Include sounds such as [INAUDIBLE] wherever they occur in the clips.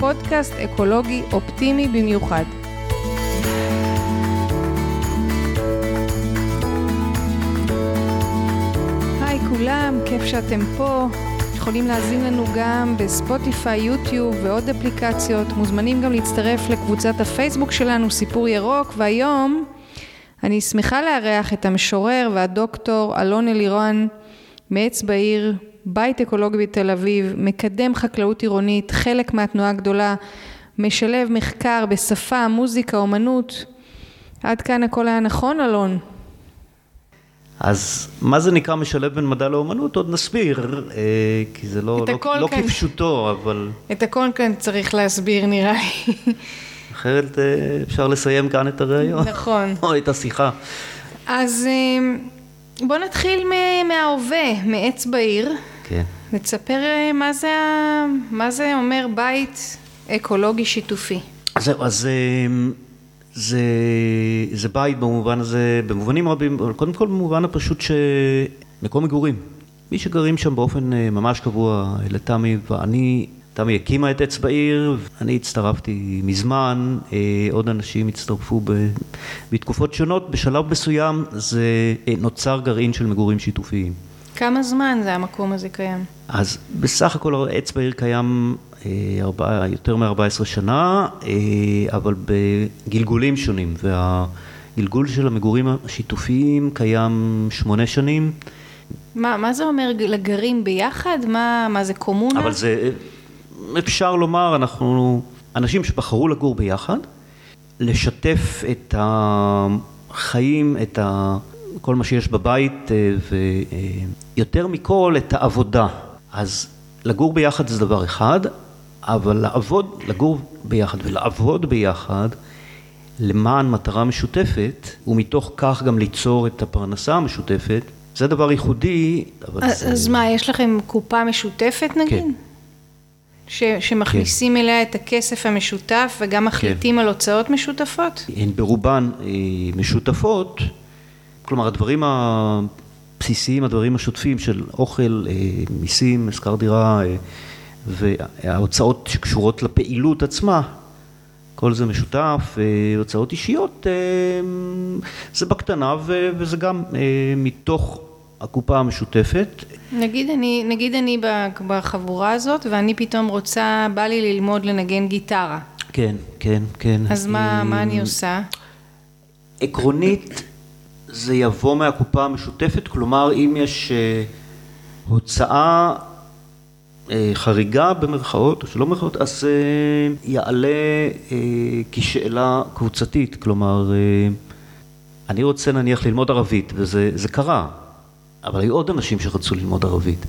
פודקאסט אקולוגי אופטימי במיוחד. היי כולם, כיף שאתם פה. יכולים להאזין לנו גם בספוטיפיי, יוטיוב ועוד אפליקציות. מוזמנים גם להצטרף לקבוצת הפייסבוק שלנו, סיפור ירוק, והיום אני שמחה לארח את המשורר והדוקטור אלון אלירן מעץ בעיר, בית אקולוגי בתל אביב, מקדם חקלאות עירונית, חלק מהתנועה הגדולה, משלב מחקר בשפה, מוזיקה, אומנות. עד כאן הכל היה נכון, אלון? אז מה זה נקרא משלב בין מדע לאומנות? עוד נסביר, אה, כי זה לא, לא, לא כן. כפשוטו, אבל... את הכל כאן צריך להסביר נראה לי. אחרת אה, אפשר לסיים כאן את הראיון. נכון. או את השיחה. אז אה, בוא נתחיל מההווה, מעץ בעיר. כן. נספר מה זה, מה זה אומר בית אקולוגי שיתופי. זהו, אז זה, זה בית במובן הזה, במובנים רבים, אבל קודם כל במובן הפשוט שמקום מגורים. מי שגרים שם באופן ממש קבוע, אלה תמי ואני, תמי הקימה את עץ בעיר, אני הצטרפתי מזמן, עוד אנשים הצטרפו ב, בתקופות שונות, בשלב מסוים זה נוצר גרעין של מגורים שיתופיים. כמה זמן זה המקום הזה קיים? אז בסך הכל עץ בעיר קיים ארבע, יותר מ-14 שנה, אבל בגלגולים שונים, והגלגול של המגורים השיתופיים קיים שמונה שנים. מה, מה זה אומר לגרים ביחד? מה, מה זה קומונה? אבל זה, אפשר לומר, אנחנו אנשים שבחרו לגור ביחד, לשתף את החיים, את ה... כל מה שיש בבית, ויותר מכל את העבודה. אז לגור ביחד זה דבר אחד, אבל לעבוד, לגור ביחד ולעבוד ביחד למען מטרה משותפת, ומתוך כך גם ליצור את הפרנסה המשותפת, זה דבר ייחודי, אבל אז, זה... אז מה, יש לכם קופה משותפת נגיד? כן. ש, שמכניסים כן. אליה את הכסף המשותף וגם מחליטים כן. על הוצאות משותפות? הן ברובן אה, משותפות, כלומר הדברים הבסיסיים, הדברים השוטפים של אוכל, אה, מיסים, שכר דירה, אה, וההוצאות שקשורות לפעילות עצמה, כל זה משותף, הוצאות אישיות זה בקטנה וזה גם מתוך הקופה המשותפת. נגיד אני, נגיד אני בחבורה הזאת ואני פתאום רוצה, בא לי ללמוד לנגן גיטרה. כן, כן, כן. אז מה, מה אני עושה? עקרונית זה יבוא מהקופה המשותפת, כלומר אם יש הוצאה חריגה במרכאות או שלא במרכאות, אז יעלה כשאלה קבוצתית, כלומר אני רוצה נניח ללמוד ערבית וזה קרה, אבל היו עוד אנשים שרצו ללמוד ערבית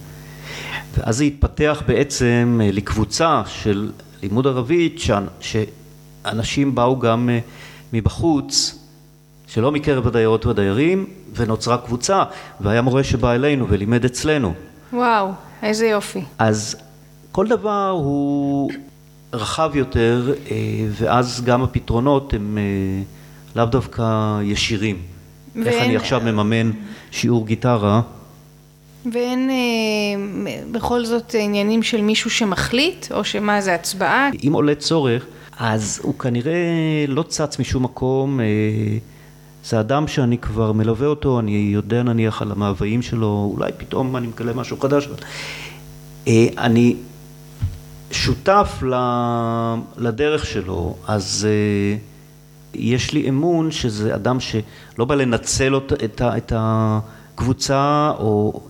ואז זה התפתח בעצם לקבוצה של לימוד ערבית שאנשים באו גם מבחוץ שלא מקרב הדיירות והדיירים ונוצרה קבוצה והיה מורה שבא אלינו ולימד אצלנו. וואו. איזה יופי. אז כל דבר הוא רחב יותר, ואז גם הפתרונות הם לאו דווקא ישירים. ואין... איך אני עכשיו מממן שיעור גיטרה. ואין אה, בכל זאת עניינים של מישהו שמחליט, או שמה זה הצבעה? אם עולה צורך, אז הוא כנראה לא צץ משום מקום. אה, זה אדם שאני כבר מלווה אותו, אני יודע נניח על המאוויים שלו, אולי פתאום אני מגלה משהו חדש. אה, אני שותף לדרך שלו, אז אה, יש לי אמון שזה אדם שלא בא לנצל את הקבוצה, או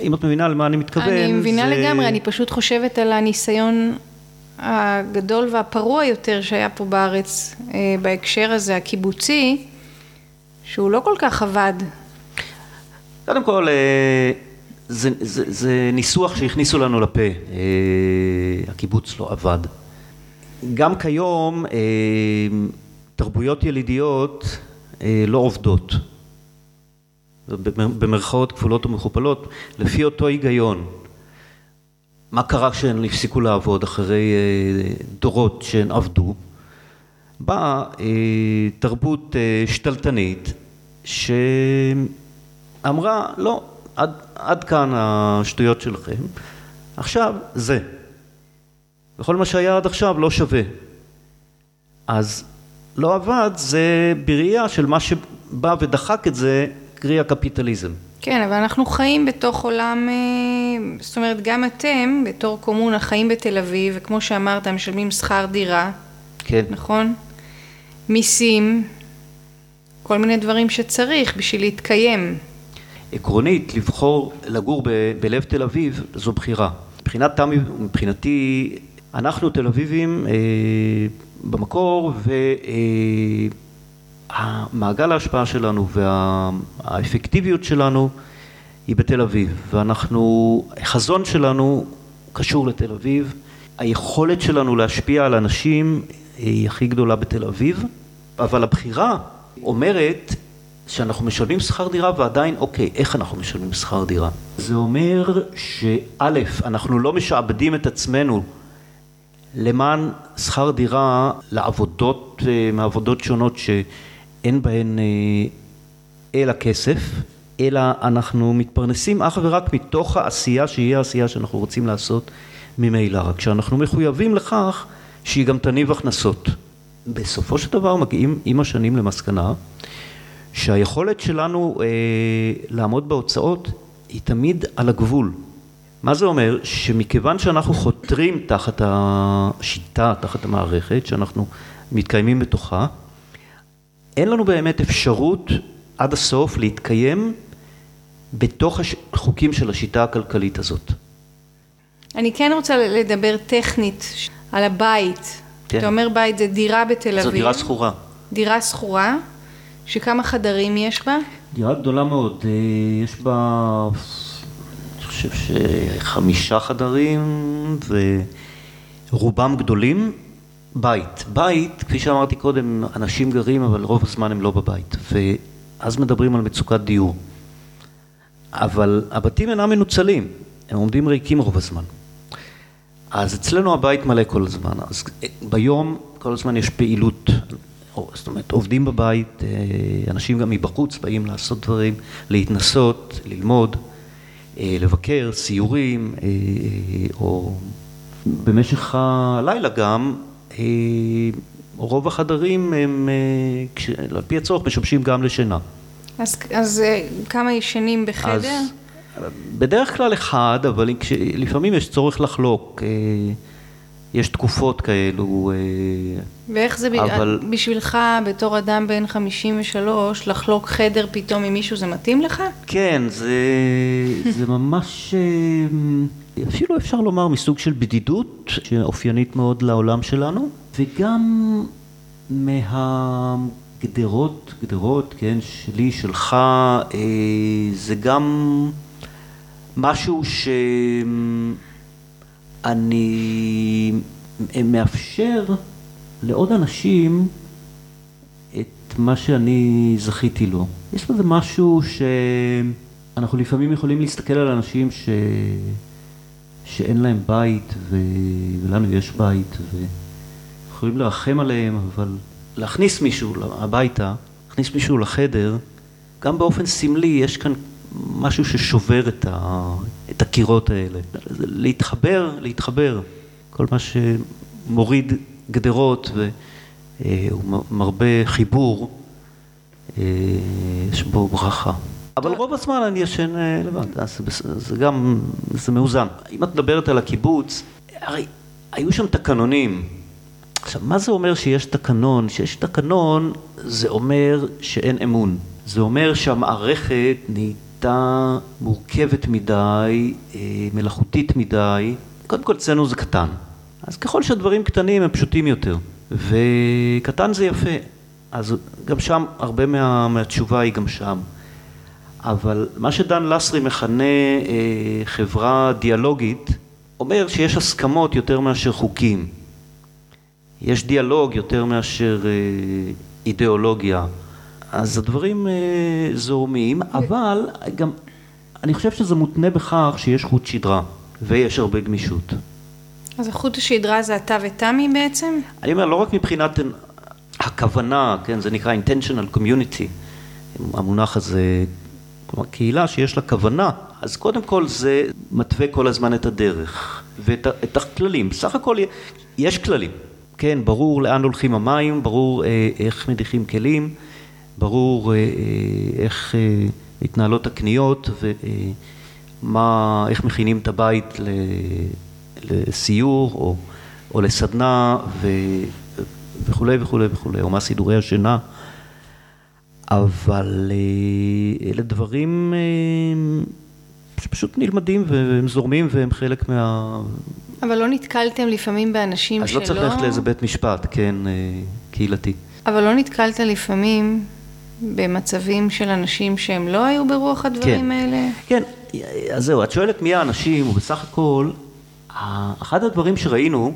אם את מבינה למה אני מתכוון. אני מבינה זה... לגמרי, אני פשוט חושבת על הניסיון הגדול והפרוע יותר שהיה פה בארץ אה, בהקשר הזה, הקיבוצי. שהוא לא כל כך עבד. קודם כל, אה, זה, זה, זה ניסוח שהכניסו לנו לפה, אה, הקיבוץ לא עבד. גם כיום אה, תרבויות ילידיות אה, לא עובדות, במרכאות כפולות ומכופלות, לפי אותו היגיון. מה קרה כשהן הפסיקו לעבוד אחרי דורות שהן עבדו? באה תרבות שתלטנית שאמרה לא, עד, עד כאן השטויות שלכם, עכשיו זה. וכל מה שהיה עד עכשיו לא שווה. אז לא עבד, זה בראייה של מה שבא ודחק את זה, קרי הקפיטליזם. כן, אבל אנחנו חיים בתוך עולם, אה, זאת אומרת, גם אתם, בתור קומונה, חיים בתל אביב, וכמו שאמרת, משלמים שכר דירה. כן. נכון? מיסים, כל מיני דברים שצריך בשביל להתקיים. עקרונית, לבחור לגור ב- בלב תל אביב זו בחירה. מבחינת תמי, מבחינתי, אנחנו תל אביבים אה, במקור והמעגל ההשפעה שלנו והאפקטיביות שלנו היא בתל אביב. ואנחנו, החזון שלנו קשור לתל אביב, היכולת שלנו להשפיע על אנשים היא הכי גדולה בתל אביב, אבל הבחירה אומרת שאנחנו משלמים שכר דירה ועדיין, אוקיי, איך אנחנו משלמים שכר דירה? זה אומר שא', אנחנו לא משעבדים את עצמנו למען שכר דירה לעבודות, אה, מעבודות שונות שאין בהן אה, אלא כסף, אלא אנחנו מתפרנסים אך ורק מתוך העשייה שהיא העשייה שאנחנו רוצים לעשות ממילא, רק שאנחנו מחויבים לכך שהיא גם תניב הכנסות. בסופו של דבר מגיעים עם השנים למסקנה שהיכולת שלנו אה, לעמוד בהוצאות היא תמיד על הגבול. מה זה אומר? שמכיוון שאנחנו חותרים תחת השיטה, תחת המערכת, שאנחנו מתקיימים בתוכה, אין לנו באמת אפשרות עד הסוף להתקיים בתוך החוקים של השיטה הכלכלית הזאת. אני כן רוצה לדבר טכנית על הבית. כן. אתה אומר בית זה דירה בתל אביב. זו דירה שכורה. דירה שכורה. שכמה חדרים יש בה? דירה גדולה מאוד, אה, יש בה, חושב שחמישה חדרים ורובם גדולים. בית, בית, כפי שאמרתי קודם, אנשים גרים אבל רוב הזמן הם לא בבית ואז מדברים על מצוקת דיור. אבל הבתים אינם מנוצלים, הם עומדים ריקים רוב הזמן. אז אצלנו הבית מלא כל הזמן, אז ביום כל הזמן יש פעילות זאת אומרת, עובדים בבית, אה, אנשים גם מבחוץ באים לעשות דברים, להתנסות, ללמוד, לבקר, סיורים, אה, או במשך הלילה גם, רוב החדרים הם, על פי הצורך, משמשים גם לשינה. אז, אז כמה ישנים בחדר? אז, בדרך כלל אחד, אבל לפעמים יש צורך לחלוק. יש תקופות כאלו. אה, ואיך זה אבל... בשבילך, בתור אדם בן 53, לחלוק חדר פתאום עם מישהו, זה מתאים לך? כן, זה, זה ממש, אה, אפילו אפשר לומר מסוג של בדידות, שאופיינית מאוד לעולם שלנו, וגם מהגדרות, גדרות, כן, שלי, שלך, אה, זה גם משהו ש... אני מאפשר לעוד אנשים את מה שאני זכיתי לו. יש בזה משהו שאנחנו לפעמים יכולים להסתכל על אנשים ש... שאין להם בית ו... ולנו יש בית ויכולים לרחם עליהם, אבל להכניס מישהו הביתה, להכניס מישהו לחדר, גם באופן סמלי יש כאן משהו ששובר את, ה, את הקירות האלה. להתחבר, להתחבר. כל מה שמוריד גדרות והוא מרבה חיבור, אה, יש בו ברכה. אבל רוב הזמן אני ישן אה, לבד, אז זה גם, זה מאוזן. אם את מדברת על הקיבוץ, הרי היו שם תקנונים. עכשיו, מה זה אומר שיש תקנון? שיש תקנון זה אומר שאין אמון. זה אומר שהמערכת נהייתה הייתה מורכבת מדי, אה, מלאכותית מדי, קודם כל אצלנו זה קטן, אז ככל שהדברים קטנים הם פשוטים יותר, וקטן זה יפה, אז גם שם, הרבה מה, מהתשובה היא גם שם. אבל מה שדן לסרי מכנה אה, חברה דיאלוגית, אומר שיש הסכמות יותר מאשר חוקים. יש דיאלוג יותר מאשר אה, אידיאולוגיה. אז הדברים אה, זורמים, אבל גם אני חושב שזה מותנה בכך שיש חוט שדרה ויש הרבה גמישות. אז החוט השדרה זה אתה ותמי בעצם? אני אומר, לא רק מבחינת הכוונה, כן, זה נקרא intentional community, המונח הזה, כלומר קהילה שיש לה כוונה, אז קודם כל זה מתווה כל הזמן את הדרך ואת הכללים, בסך הכל יש כללים, כן, ברור לאן הולכים המים, ברור אה, איך מדיחים כלים, ברור אה, אה, איך אה, מתנהלות הקניות ומה, איך מכינים את הבית לסיור או, או לסדנה ו, וכולי וכולי וכולי, או מה סידורי השינה, אבל אלה דברים שפשוט נלמדים והם זורמים והם חלק מה... אבל לא נתקלתם לפעמים באנשים אז שלא... אז לא צריך ללכת לאיזה בית משפט, כן, קהילתי. אבל לא נתקלת לפעמים במצבים של אנשים שהם לא היו ברוח הדברים כן, האלה? כן, אז זהו, את שואלת מי האנשים, ובסך הכל, אחד הדברים שראינו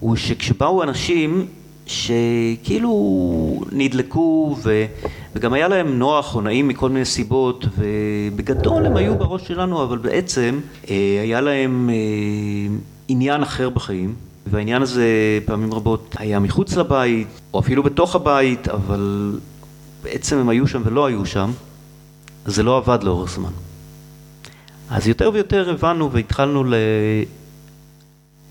הוא שכשבאו אנשים שכאילו נדלקו ו, וגם היה להם נוח או נעים מכל מיני סיבות ובגדול הם היו בראש שלנו אבל בעצם אה, היה להם אה, עניין אחר בחיים והעניין הזה פעמים רבות היה מחוץ לבית או אפילו בתוך הבית אבל בעצם הם היו שם ולא היו שם, זה לא עבד לאורך זמן. אז יותר ויותר הבנו והתחלנו ל...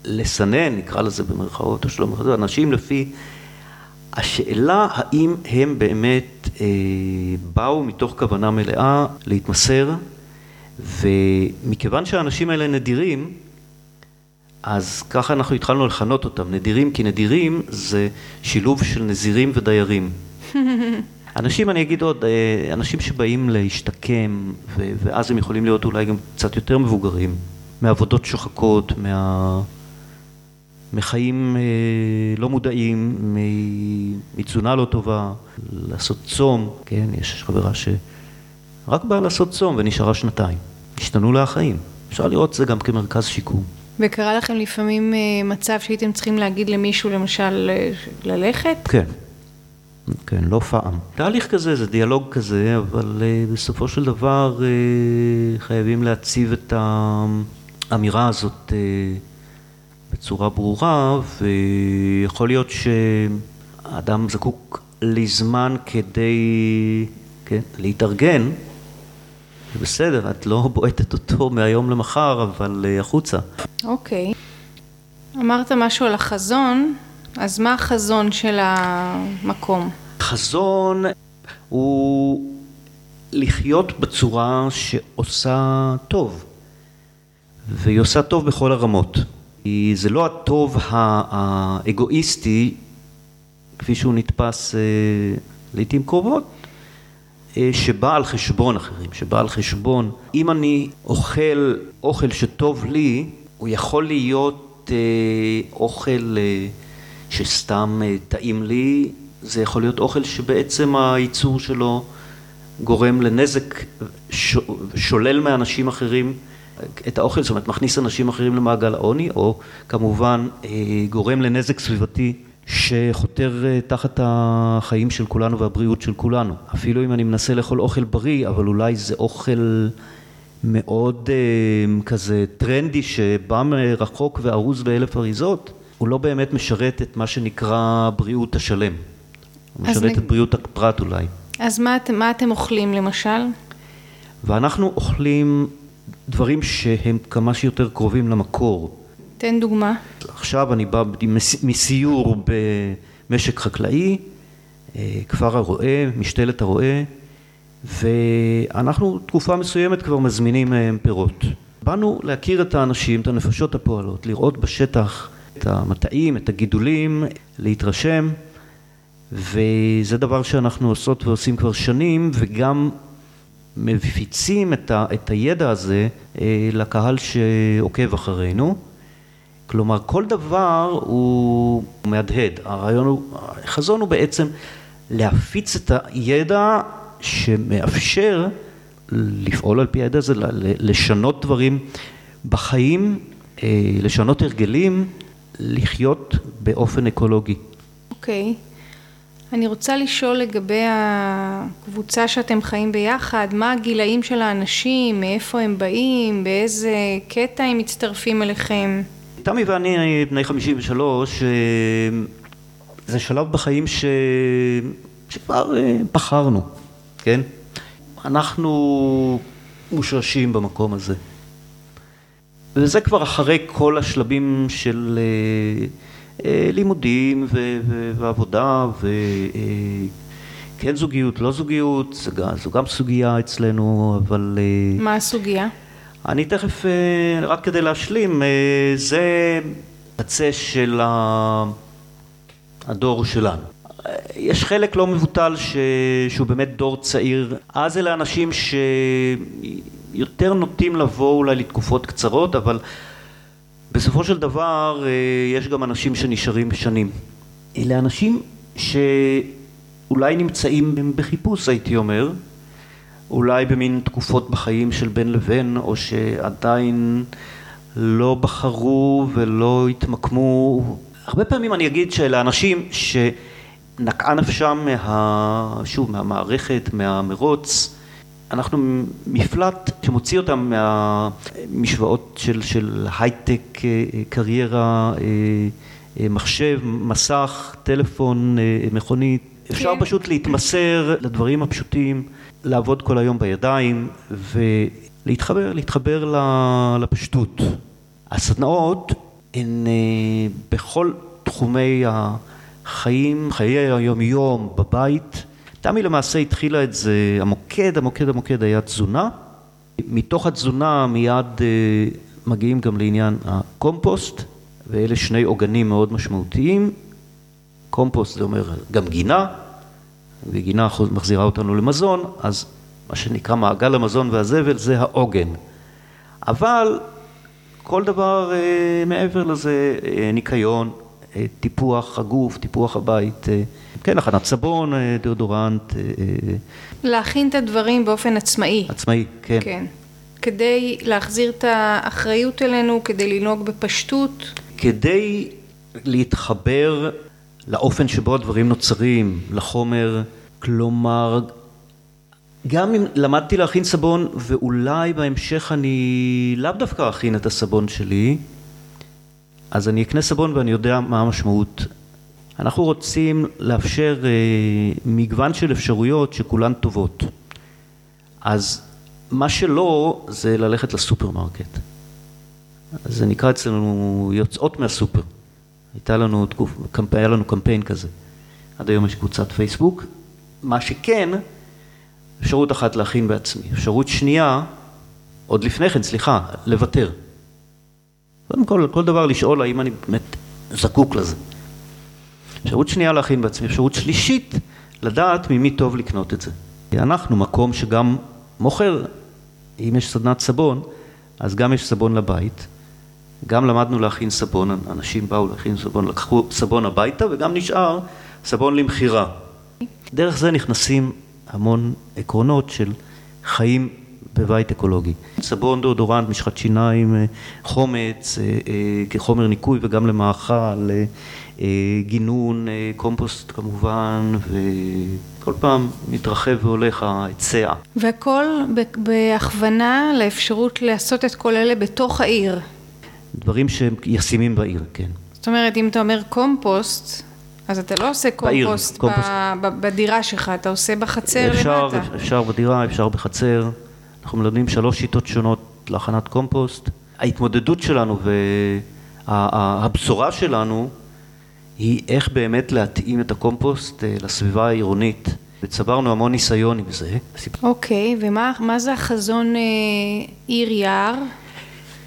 לסנן, נקרא לזה במרכאות, או שלא במרכאות, אנשים לפי השאלה האם הם באמת אה, באו מתוך כוונה מלאה להתמסר, ומכיוון שהאנשים האלה נדירים, אז ככה אנחנו התחלנו לכנות אותם, נדירים כי נדירים זה שילוב של נזירים ודיירים. [LAUGHS] אנשים, אני אגיד עוד, אה, אנשים שבאים להשתקם, ואז הם יכולים להיות אולי גם קצת יותר מבוגרים, מעבודות שוחקות, מה... מחיים אה, לא מודעים, מתזונה לא טובה, לעשות צום, כן, יש חברה שרק באה לעשות צום ונשארה שנתיים, השתנו לה החיים. אפשר לראות את זה גם כמרכז שיקום. וקרה לכם לפעמים אה, מצב שהייתם צריכים להגיד למישהו למשל ללכת? כן. כן, לא פעם. תהליך כזה, זה דיאלוג כזה, אבל uh, בסופו של דבר uh, חייבים להציב את האמירה הזאת uh, בצורה ברורה, ויכול להיות שהאדם זקוק לזמן כדי כן, להתארגן. זה בסדר, את לא בועטת אותו מהיום למחר, אבל uh, החוצה. אוקיי. Okay. אמרת משהו על החזון. אז מה החזון של המקום? חזון הוא לחיות בצורה שעושה טוב, והיא עושה טוב בכל הרמות. זה לא הטוב האגואיסטי, כפי שהוא נתפס אה, לעיתים קרובות, אה, שבא על חשבון אחרים, שבא על חשבון, אם אני אוכל אוכל שטוב לי, הוא יכול להיות אה, אוכל שסתם אה, טעים לי, זה יכול להיות אוכל שבעצם הייצור שלו גורם לנזק, שולל מאנשים אחרים את האוכל, זאת אומרת מכניס אנשים אחרים למעגל העוני, או כמובן אה, גורם לנזק סביבתי שחותר אה, תחת החיים של כולנו והבריאות של כולנו. אפילו אם אני מנסה לאכול אוכל בריא, אבל אולי זה אוכל מאוד כזה טרנדי שבא מרחוק וארוז באלף אריזות, הוא לא באמת משרת את מה שנקרא בריאות השלם. הוא משרת נ... את בריאות הפרט אולי. אז מה, מה אתם אוכלים למשל? ואנחנו אוכלים דברים שהם כמה שיותר קרובים למקור. תן דוגמה. עכשיו אני בא מסיור במשק חקלאי, אה, כפר הרועה, משתלת הרועה, ואנחנו תקופה מסוימת כבר מזמינים מהם פירות. באנו להכיר את האנשים, את הנפשות הפועלות, לראות בשטח את המטעים, את הגידולים, להתרשם, וזה דבר שאנחנו עושות ועושים כבר שנים, וגם מפיצים את, ה, את הידע הזה אה, לקהל שעוקב אחרינו. כלומר, כל דבר הוא מהדהד. הרעיון הוא, החזון הוא בעצם להפיץ את הידע שמאפשר לפעול על פי הידע הזה, לשנות דברים בחיים, אה, לשנות הרגלים, לחיות באופן אקולוגי. אוקיי. Okay. אני רוצה לשאול לגבי הקבוצה שאתם חיים ביחד, מה הגילאים של האנשים, מאיפה הם באים, באיזה קטע הם מצטרפים אליכם? תמי ואני בני 53, אה, זה שלב בחיים ש... שכבר אה, בחרנו, כן? אנחנו מושרשים במקום הזה. וזה כבר אחרי כל השלבים של אה, אה, לימודים ועבודה וכן אה, זוגיות, לא זוגיות, זו גם סוגיה אצלנו, אבל... מה הסוגיה? אני תכף, רק כדי להשלים, זה קצה של הדור שלנו. יש חלק לא מבוטל ש... שהוא באמת דור צעיר, אז אלה אנשים שיותר נוטים לבוא אולי לתקופות קצרות, אבל בסופו של דבר אה, יש גם אנשים שנשארים שנים. אלה אנשים שאולי נמצאים בחיפוש הייתי אומר, אולי במין תקופות בחיים של בין לבין, או שעדיין לא בחרו ולא התמקמו. הרבה פעמים אני אגיד שאלה אנשים שנקעה נפשם מה... שוב, מהמערכת, מהמרוץ, אנחנו מפלט שמוציא אותם מהמשוואות של, של הייטק, אה, קריירה, אה, אה, מחשב, מסך, טלפון, מכונית. אפשר כן. פשוט להתמסר לדברים הפשוטים, לעבוד כל היום בידיים ולהתחבר, להתחבר לפשטות. הסדנאות הן בכל תחומי החיים, חיי היום-יום, בבית. תמי למעשה התחילה את זה, המוקד, המוקד, המוקד היה תזונה. מתוך התזונה מיד אה, מגיעים גם לעניין הקומפוסט, ואלה שני עוגנים מאוד משמעותיים. קומפוסט זה אומר גם גינה, וגינה מחזירה אותנו למזון, אז מה שנקרא מעגל המזון והזבל זה העוגן. אבל כל דבר אה, מעבר לזה, אה, ניקיון, טיפוח הגוף, טיפוח הבית, אה, כן, הכנת סבון, אה, דאודורנט. להכין את הדברים באופן עצמאי. עצמאי, כן. כן. כדי להחזיר את האחריות אלינו, כדי לנהוג בפשטות. כדי להתחבר לאופן שבו הדברים נוצרים, לחומר, כלומר, גם אם למדתי להכין סבון, ואולי בהמשך אני לאו דווקא אכין את הסבון שלי, אז אני אקנה סבון ואני יודע מה המשמעות. אנחנו רוצים לאפשר אה, מגוון של אפשרויות שכולן טובות. אז מה שלא זה ללכת לסופרמרקט. זה נקרא אצלנו יוצאות מהסופר. הייתה לנו, היה לנו קמפיין כזה. עד היום יש קבוצת פייסבוק. מה שכן, אפשרות אחת להכין בעצמי. אפשרות שנייה, עוד לפני כן, סליחה, לוותר. קודם כל, כל דבר לשאול האם אני באמת זקוק לזה. אפשרות שנייה להכין בעצמי, אפשרות שלישית לדעת ממי טוב לקנות את זה. אנחנו מקום שגם מוכר, אם יש סדנת סבון, אז גם יש סבון לבית. גם למדנו להכין סבון, אנשים באו להכין סבון, לקחו סבון הביתה וגם נשאר סבון למכירה. דרך זה נכנסים המון עקרונות של חיים בבית אקולוגי. סבון, דאודורנט, משחת שיניים, אה, חומץ, אה, אה, כחומר ניקוי וגם למאכל, גינון, קומפוסט כמובן, וכל פעם מתרחב והולך ההיצע. והכל בהכוונה לאפשרות לעשות את כל אלה בתוך העיר. דברים שהם ישימים בעיר, כן. זאת אומרת, אם אתה אומר קומפוסט, אז אתה לא עושה קומפוסט, בעיר, קומפוסט. בדירה שלך, אתה עושה בחצר אפשר, למטה. אפשר בדירה, אפשר בחצר. אנחנו מלמדים שלוש שיטות שונות להכנת קומפוסט. ההתמודדות שלנו והבשורה שלנו היא איך באמת להתאים את הקומפוסט אה, לסביבה העירונית. וצברנו המון ניסיון עם זה. אוקיי, okay, ומה זה החזון אה, עיר יער?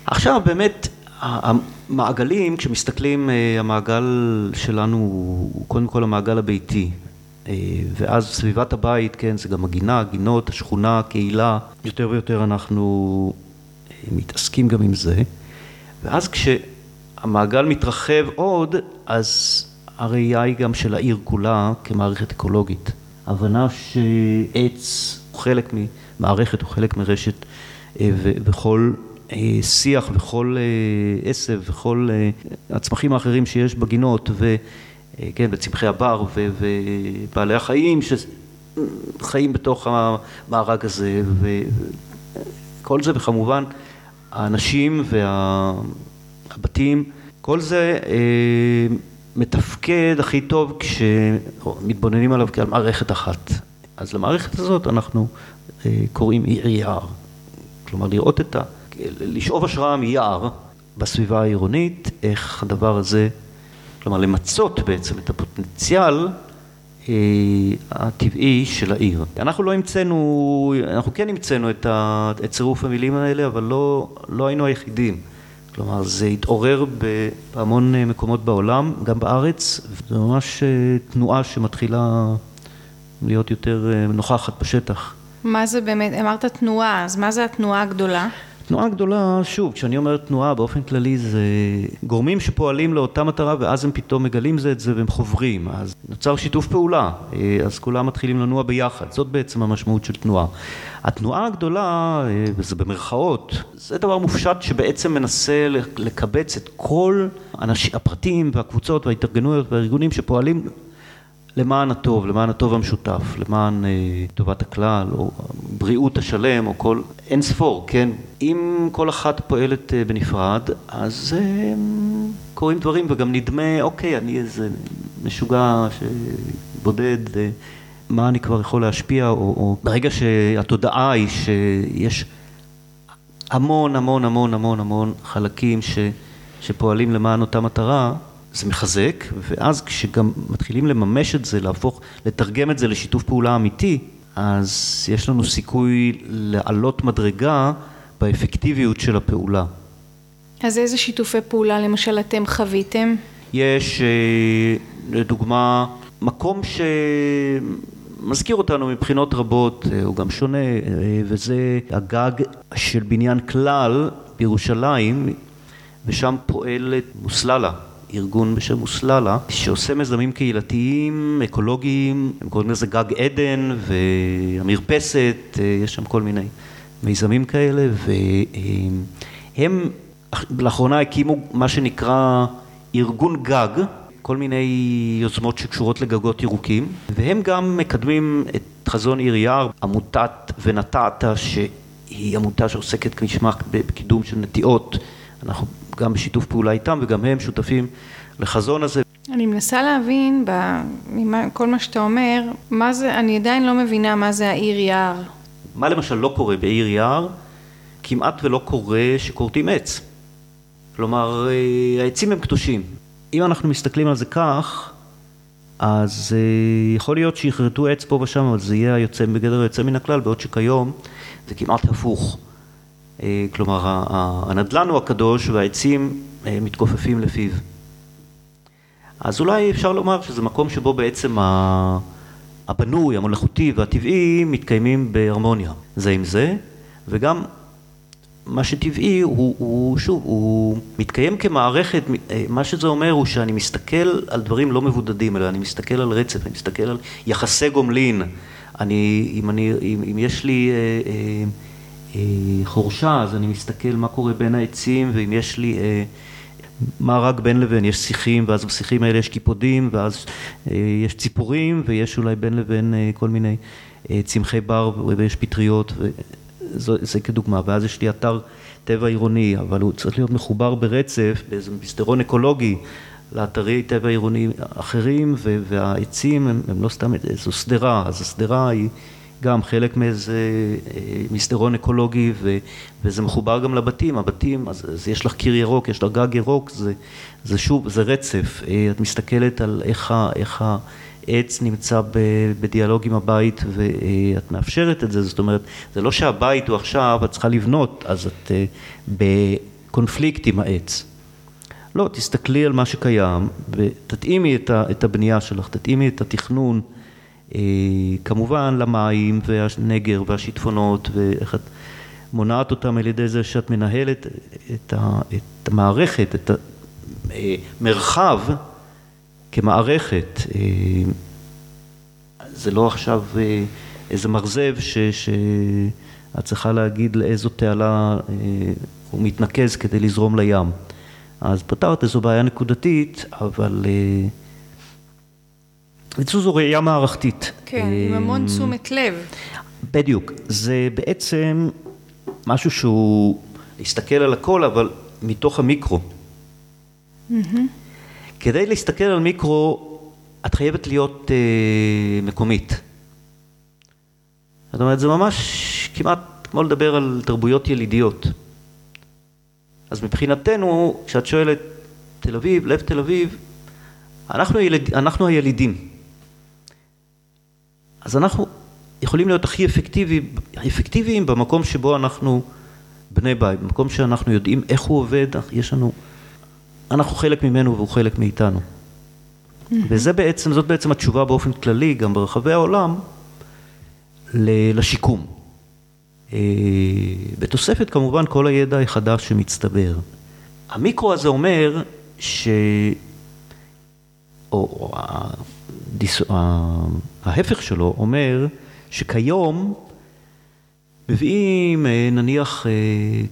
עכשיו באמת, המעגלים, כשמסתכלים, אה, המעגל שלנו הוא קודם כל המעגל הביתי. אה, ואז סביבת הבית, כן, זה גם הגינה, הגינות, השכונה, הקהילה, יותר ויותר אנחנו אה, מתעסקים גם עם זה. ואז כשהמעגל מתרחב עוד, אז הראייה היא גם של העיר כולה כמערכת אקולוגית. הבנה שעץ הוא חלק ממערכת, הוא חלק מרשת, אה, וכל שיח וכל עשב וכל הצמחים האחרים שיש בגינות, וכן, וצמחי הבר ובעלי החיים שחיים בתוך המארג הזה, וכל זה, וכמובן האנשים והבתים, כל זה מתפקד הכי טוב כשמתבוננים עליו כעל מערכת אחת. אז למערכת הזאת אנחנו קוראים עיר יער. כלומר לראות את ה... לשאוב השראה מיער בסביבה העירונית, איך הדבר הזה, כלומר למצות בעצם את הפוטנציאל אה, הטבעי של העיר. אנחנו לא המצאנו, אנחנו כן המצאנו את, את צירוף המילים האלה, אבל לא, לא היינו היחידים. כלומר, זה התעורר בהמון מקומות בעולם, גם בארץ, זו ממש אה, תנועה שמתחילה להיות יותר אה, נוכחת בשטח. מה זה באמת, אמרת תנועה, אז מה זה התנועה הגדולה? תנועה גדולה, שוב, כשאני אומר תנועה באופן כללי זה גורמים שפועלים לאותה מטרה ואז הם פתאום מגלים זה את זה והם חוברים, אז נוצר שיתוף פעולה, אה, אז כולם מתחילים לנוע ביחד, זאת בעצם המשמעות של תנועה. התנועה הגדולה, אה, וזה במרכאות, זה דבר מופשט שבעצם מנסה לקבץ את כל הפרטים והקבוצות וההתארגנויות והארגונים שפועלים למען הטוב, למען הטוב המשותף, למען אה, טובת הכלל, או בריאות השלם, או כל, אין ספור, כן? אם כל אחת פועלת אה, בנפרד, אז אה, קורים דברים, וגם נדמה, אוקיי, אני איזה משוגע שבודד, מה אני כבר יכול להשפיע, או, או ברגע שהתודעה היא שיש המון המון המון המון המון חלקים ש, שפועלים למען אותה מטרה, זה מחזק, ואז כשגם מתחילים לממש את זה, להפוך, לתרגם את זה לשיתוף פעולה אמיתי, אז יש לנו סיכוי לעלות מדרגה באפקטיביות של הפעולה. אז איזה שיתופי פעולה למשל אתם חוויתם? יש אה, לדוגמה מקום שמזכיר אותנו מבחינות רבות, אה, הוא גם שונה, אה, וזה הגג של בניין כלל בירושלים, ושם פועלת מוסללה. ארגון בשם אוסללה, שעושה מיזמים קהילתיים, אקולוגיים, הם קוראים לזה גג עדן והמרפסת, אה, יש שם כל מיני מיזמים כאלה, והם לאחרונה הקימו מה שנקרא ארגון גג, כל מיני יוזמות שקשורות לגגות ירוקים, והם גם מקדמים את חזון עיר יער, עמותת ונטעת, שהיא עמותה שעוסקת כשמה בקידום של נטיעות, אנחנו גם בשיתוף פעולה איתם וגם הם שותפים לחזון הזה. אני מנסה להבין מכל מה שאתה אומר, מה זה, אני עדיין לא מבינה מה זה העיר יער. מה למשל לא קורה בעיר יער? כמעט ולא קורה שכורתים עץ. כלומר, אה, העצים הם קדושים. אם אנחנו מסתכלים על זה כך, אז אה, יכול להיות שיכרתו עץ פה ושם, אבל זה יהיה היוצא בגדר היוצא מן הכלל, בעוד שכיום זה כמעט הפוך. אה, כלומר הנדל"ן הוא הקדוש והעצים אה, מתכופפים לפיו. אז אולי אפשר לומר שזה מקום שבו בעצם הבנוי, המלאכותי והטבעי מתקיימים בהרמוניה זה עם זה, וגם מה שטבעי הוא, הוא שוב, הוא מתקיים כמערכת, אה, מה שזה אומר הוא שאני מסתכל על דברים לא מבודדים, אלא אני מסתכל על רצף, אני מסתכל על יחסי גומלין, אני, אם, אני, אם, אם יש לי אה, אה, חורשה, אז אני מסתכל מה קורה בין העצים, ואם יש לי אה, מארג בין לבין, יש שיחים, ואז בשיחים האלה יש קיפודים, ואז אה, יש ציפורים, ויש אולי בין לבין כל מיני צמחי בר, ויש פטריות, וזה כדוגמה, ואז יש לי אתר טבע עירוני, אבל הוא צריך להיות מחובר ברצף, באיזה מסדרון אקולוגי. לאתרי טבע עירוני אחרים, והעצים הם, הם לא סתם, זו שדרה, אז השדרה היא גם חלק מאיזה אה, מסדרון אקולוגי ו, וזה מחובר גם לבתים, הבתים, אז, אז יש לך קיר ירוק, יש לך גג ירוק, זה, זה שוב, זה רצף, אה, את מסתכלת על איך, איך העץ נמצא בדיאלוג עם הבית ואת מאפשרת את זה, זאת אומרת, זה לא שהבית הוא עכשיו, את צריכה לבנות, אז את אה, בקונפליקט עם העץ. לא, תסתכלי על מה שקיים ותתאימי את הבנייה שלך, תתאימי את התכנון אה, כמובן למים והנגר והשיטפונות ואיך את מונעת אותם על ידי זה שאת מנהלת את, המערכת, את המרחב כמערכת. אה, זה לא עכשיו אה, איזה מרזב ש, את צריכה להגיד לאיזו תעלה אה, הוא מתנקז כדי לזרום לים. אז פתרת איזו בעיה נקודתית, אבל... אה, בקיצור זו ראייה מערכתית. כן, עם המון תשומת לב. בדיוק. זה בעצם משהו שהוא להסתכל על הכל, אבל מתוך המיקרו. כדי להסתכל על מיקרו, את חייבת להיות אה, מקומית. זאת אומרת, זה ממש כמעט כמו לדבר על תרבויות ילידיות. אז מבחינתנו, כשאת שואלת תל אביב, לב תל אביב, אנחנו, הילד, אנחנו הילידים. אז אנחנו יכולים להיות הכי אפקטיביים, אפקטיביים במקום שבו אנחנו בני בית, במקום שאנחנו יודעים איך הוא עובד, יש לנו, אנחנו חלק ממנו והוא חלק מאיתנו. Mm-hmm. וזה בעצם, זאת בעצם התשובה באופן כללי, גם ברחבי העולם, לשיקום. אה, בתוספת כמובן כל הידע החדש שמצטבר. המיקרו הזה אומר ש... או, או ההפך שלו אומר שכיום מביאים אה, נניח אה,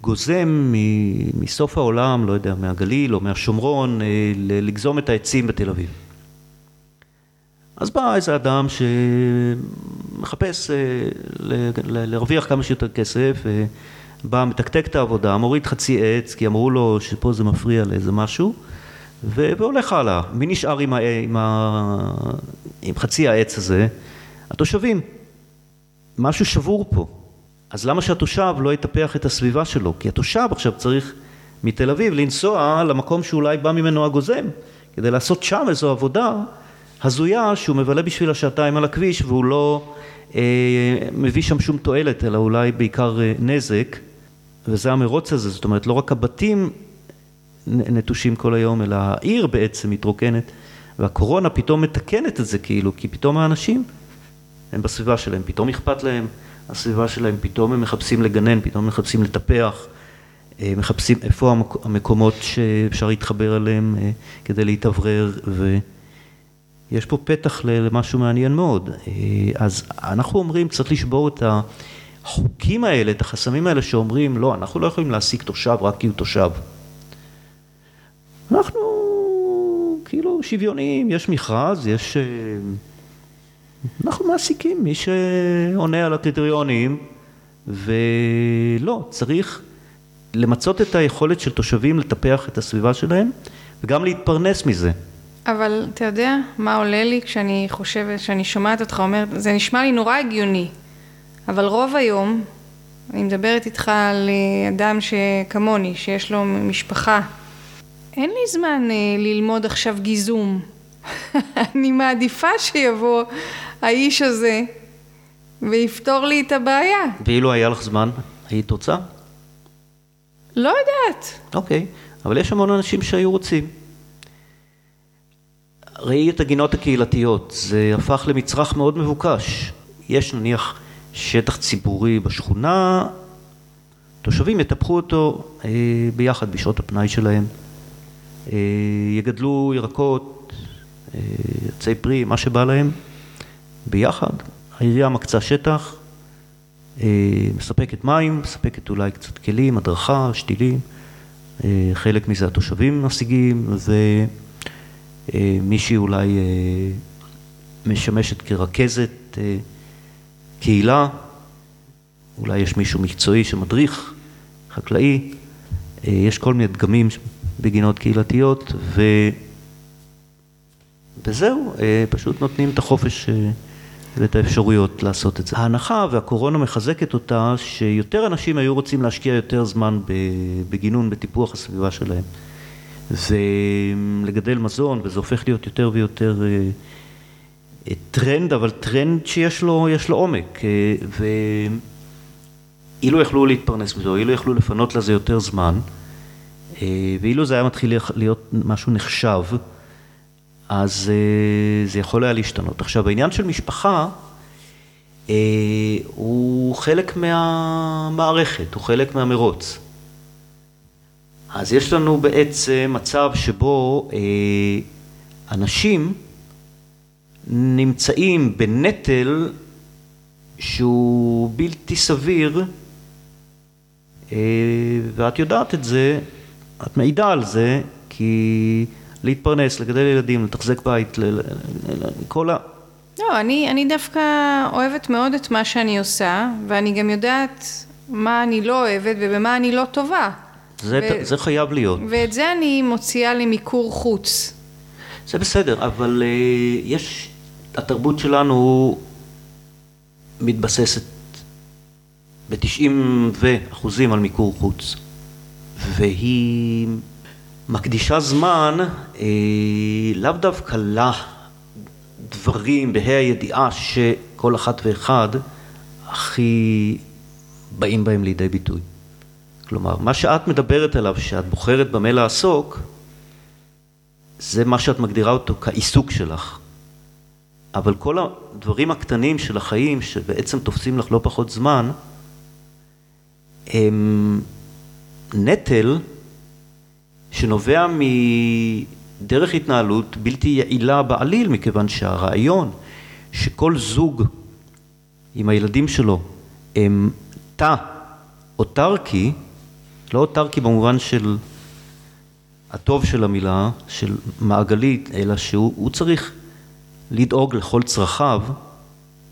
גוזם מסוף העולם, לא יודע, מהגליל או מהשומרון, לגזום את העצים בתל אביב. אז בא איזה אדם שמחפש אה, להרוויח כמה שיותר כסף, אה, בא, מתקתק את העבודה, מוריד חצי עץ, כי אמרו לו שפה זה מפריע לאיזה משהו, והולך הלאה. מי נשאר עם, ה... עם, ה... עם חצי העץ הזה? התושבים. משהו שבור פה. אז למה שהתושב לא יטפח את הסביבה שלו? כי התושב עכשיו צריך מתל אביב לנסוע למקום שאולי בא ממנו הגוזם, כדי לעשות שם איזו עבודה הזויה שהוא מבלה בשביל השעתיים על הכביש והוא לא אה, מביא שם שום תועלת אלא אולי בעיקר אה, נזק וזה המרוץ הזה, זאת אומרת לא רק הבתים נטושים כל היום אלא העיר בעצם מתרוקנת והקורונה פתאום מתקנת את זה כאילו כי פתאום האנשים הם בסביבה שלהם, פתאום אכפת להם הסביבה שלהם, פתאום הם מחפשים לגנן, פתאום מחפשים לטפח אה, מחפשים איפה המקומות שאפשר להתחבר אליהם אה, כדי להתאוורר ו... יש פה פתח למשהו מעניין מאוד. אה, אז אנחנו אומרים, צריך לשבור את החוקים האלה, את החסמים האלה שאומרים, לא, אנחנו לא יכולים להעסיק תושב רק כי הוא תושב. אנחנו כאילו שוויוניים, יש מכרז, יש... אה, אנחנו מעסיקים מי שעונה על הקריטריונים, ולא, צריך למצות את היכולת של תושבים לטפח את הסביבה שלהם וגם להתפרנס מזה. אבל אתה יודע מה עולה לי כשאני חושבת, כשאני שומעת אותך אומר, זה נשמע לי נורא הגיוני, אבל רוב היום, אני מדברת איתך על אה, אדם שכמוני, שיש לו משפחה, אין לי זמן אה, ללמוד עכשיו גיזום. [LAUGHS] אני מעדיפה שיבוא האיש הזה ויפתור לי את הבעיה. ואילו היה לך זמן, היית רוצה? לא יודעת. אוקיי, אבל יש המון אנשים שהיו רוצים. ראי את הגינות הקהילתיות, זה הפך למצרך מאוד מבוקש. יש נניח שטח ציבורי בשכונה, תושבים יטפחו אותו אה, ביחד בשעות הפנאי שלהם, יגדלו ירקות, אה, עצי פרי, מה שבא להם, ביחד. העירייה מקצה שטח, אה, מספקת מים, מספקת אולי קצת כלים, הדרכה, שתילים, אה, חלק מזה התושבים משיגים, ו... אה, מישהי אולי אה, משמשת כרכזת אה, קהילה, אולי יש מישהו מקצועי שמדריך, חקלאי, יש כל מיני דגמים בגינות קהילתיות. וזהו, פשוט נותנים את החופש ואת האפשרויות לעשות את זה. ההנחה, והקורונה מחזקת אותה, שיותר אנשים היו רוצים להשקיע יותר זמן בגינון, בטיפוח הסביבה שלהם. ולגדל מזון, וזה הופך להיות יותר ויותר אה, אה, טרנד, אבל טרנד שיש לו, לו עומק. אה, ואילו יכלו להתפרנס מזה, אילו יכלו לפנות לזה יותר זמן, ואילו זה היה מתחיל להיות משהו נחשב, אז זה יכול היה להשתנות. עכשיו, העניין של משפחה הוא חלק מהמערכת, הוא חלק מהמרוץ. אז יש לנו בעצם מצב שבו אה, אנשים נמצאים בנטל שהוא בלתי סביר אה, ואת יודעת את זה, את מעידה על זה, כי להתפרנס, לגדל ילדים, לתחזק בית, כל ה... לא, אני, אני דווקא אוהבת מאוד את מה שאני עושה, ואני גם יודעת מה אני לא אוהבת ובמה אני לא טובה. זה, ו... זה חייב להיות. ואת זה אני מוציאה למיקור חוץ. זה בסדר, אבל uh, יש, התרבות שלנו מתבססת ב-90 אחוזים על מיקור חוץ, והיא מקדישה זמן אה, לאו דווקא לדברים, בה"א הידיעה שכל אחת ואחד הכי באים בהם לידי ביטוי. כלומר, מה שאת מדברת עליו, שאת בוחרת במה לעסוק, זה מה שאת מגדירה אותו כעיסוק שלך. אבל כל הדברים הקטנים של החיים, שבעצם תופסים לך לא פחות זמן, הם נטל שנובע מדרך התנהלות בלתי יעילה בעליל, מכיוון שהרעיון שכל זוג עם הילדים שלו הם תא אוטרקי, לא אוטרקי במובן של הטוב של המילה, של מעגלית, אלא שהוא צריך לדאוג לכל צרכיו.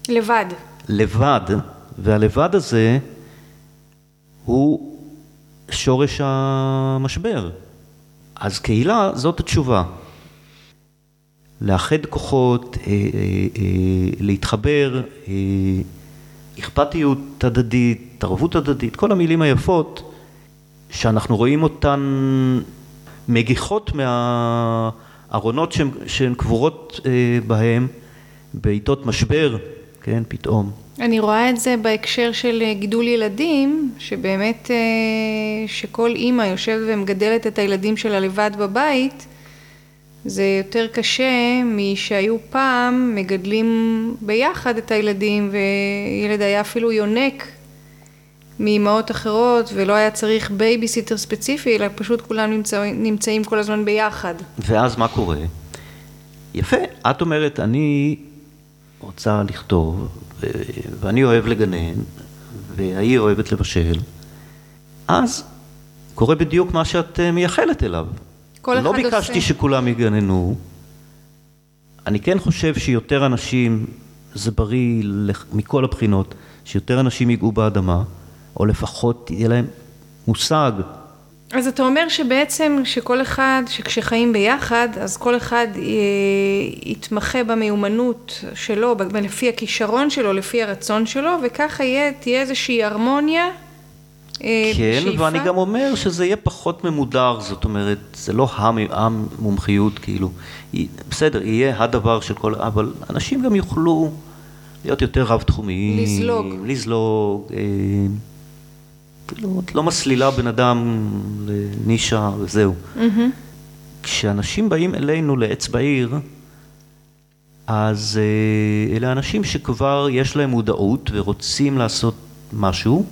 לבד. לבד, והלבד הזה הוא שורש המשבר. אז קהילה זאת התשובה. לאחד כוחות, אה, אה, אה, להתחבר, אכפתיות הדדית, ערבות הדדית, כל המילים היפות שאנחנו רואים אותן מגיחות מהארונות שהן, שהן קבורות בהם בעיתות משבר, כן, פתאום. אני רואה את זה בהקשר של אה, גידול ילדים, שבאמת, אה, שכל אימא יושבת ומגדלת את הילדים שלה לבד בבית, זה יותר קשה משהיו פעם מגדלים ביחד את הילדים וילד היה אפילו יונק מאימהות אחרות ולא היה צריך בייביסיטר ספציפי אלא פשוט כולם נמצא, נמצאים כל הזמן ביחד. ואז מה קורה? יפה, את אומרת אני רוצה לכתוב ואני אוהב לגנן, והיא אוהבת לבשל, אז קורה בדיוק מה שאת אה, מייחלת אליו. כל אחד לא ביקשתי עושה. שכולם יגננו, אני כן חושב שיותר אנשים, זה בריא מכל הבחינות, שיותר אנשים ייגעו באדמה, או לפחות יהיה להם מושג אז אתה אומר שבעצם שכל אחד, שכשחיים ביחד, אז כל אחד אה, יתמחה במיומנות שלו, לפי הכישרון שלו, לפי הרצון שלו, וככה יהיה, תהיה איזושהי הרמוניה. אה, כן, בשאיפה. ואני גם אומר שזה יהיה פחות ממודר, זאת אומרת, זה לא המומחיות, כאילו, בסדר, יהיה הדבר של כל, אבל אנשים גם יוכלו להיות יותר רב-תחומיים, לזלוג, לזלוג, אה, כאילו, את לא מסלילה בן אדם לנישה וזהו. כשאנשים באים אלינו לעץ בעיר, אז אה, אלה אנשים שכבר יש להם מודעות ורוצים לעשות משהו,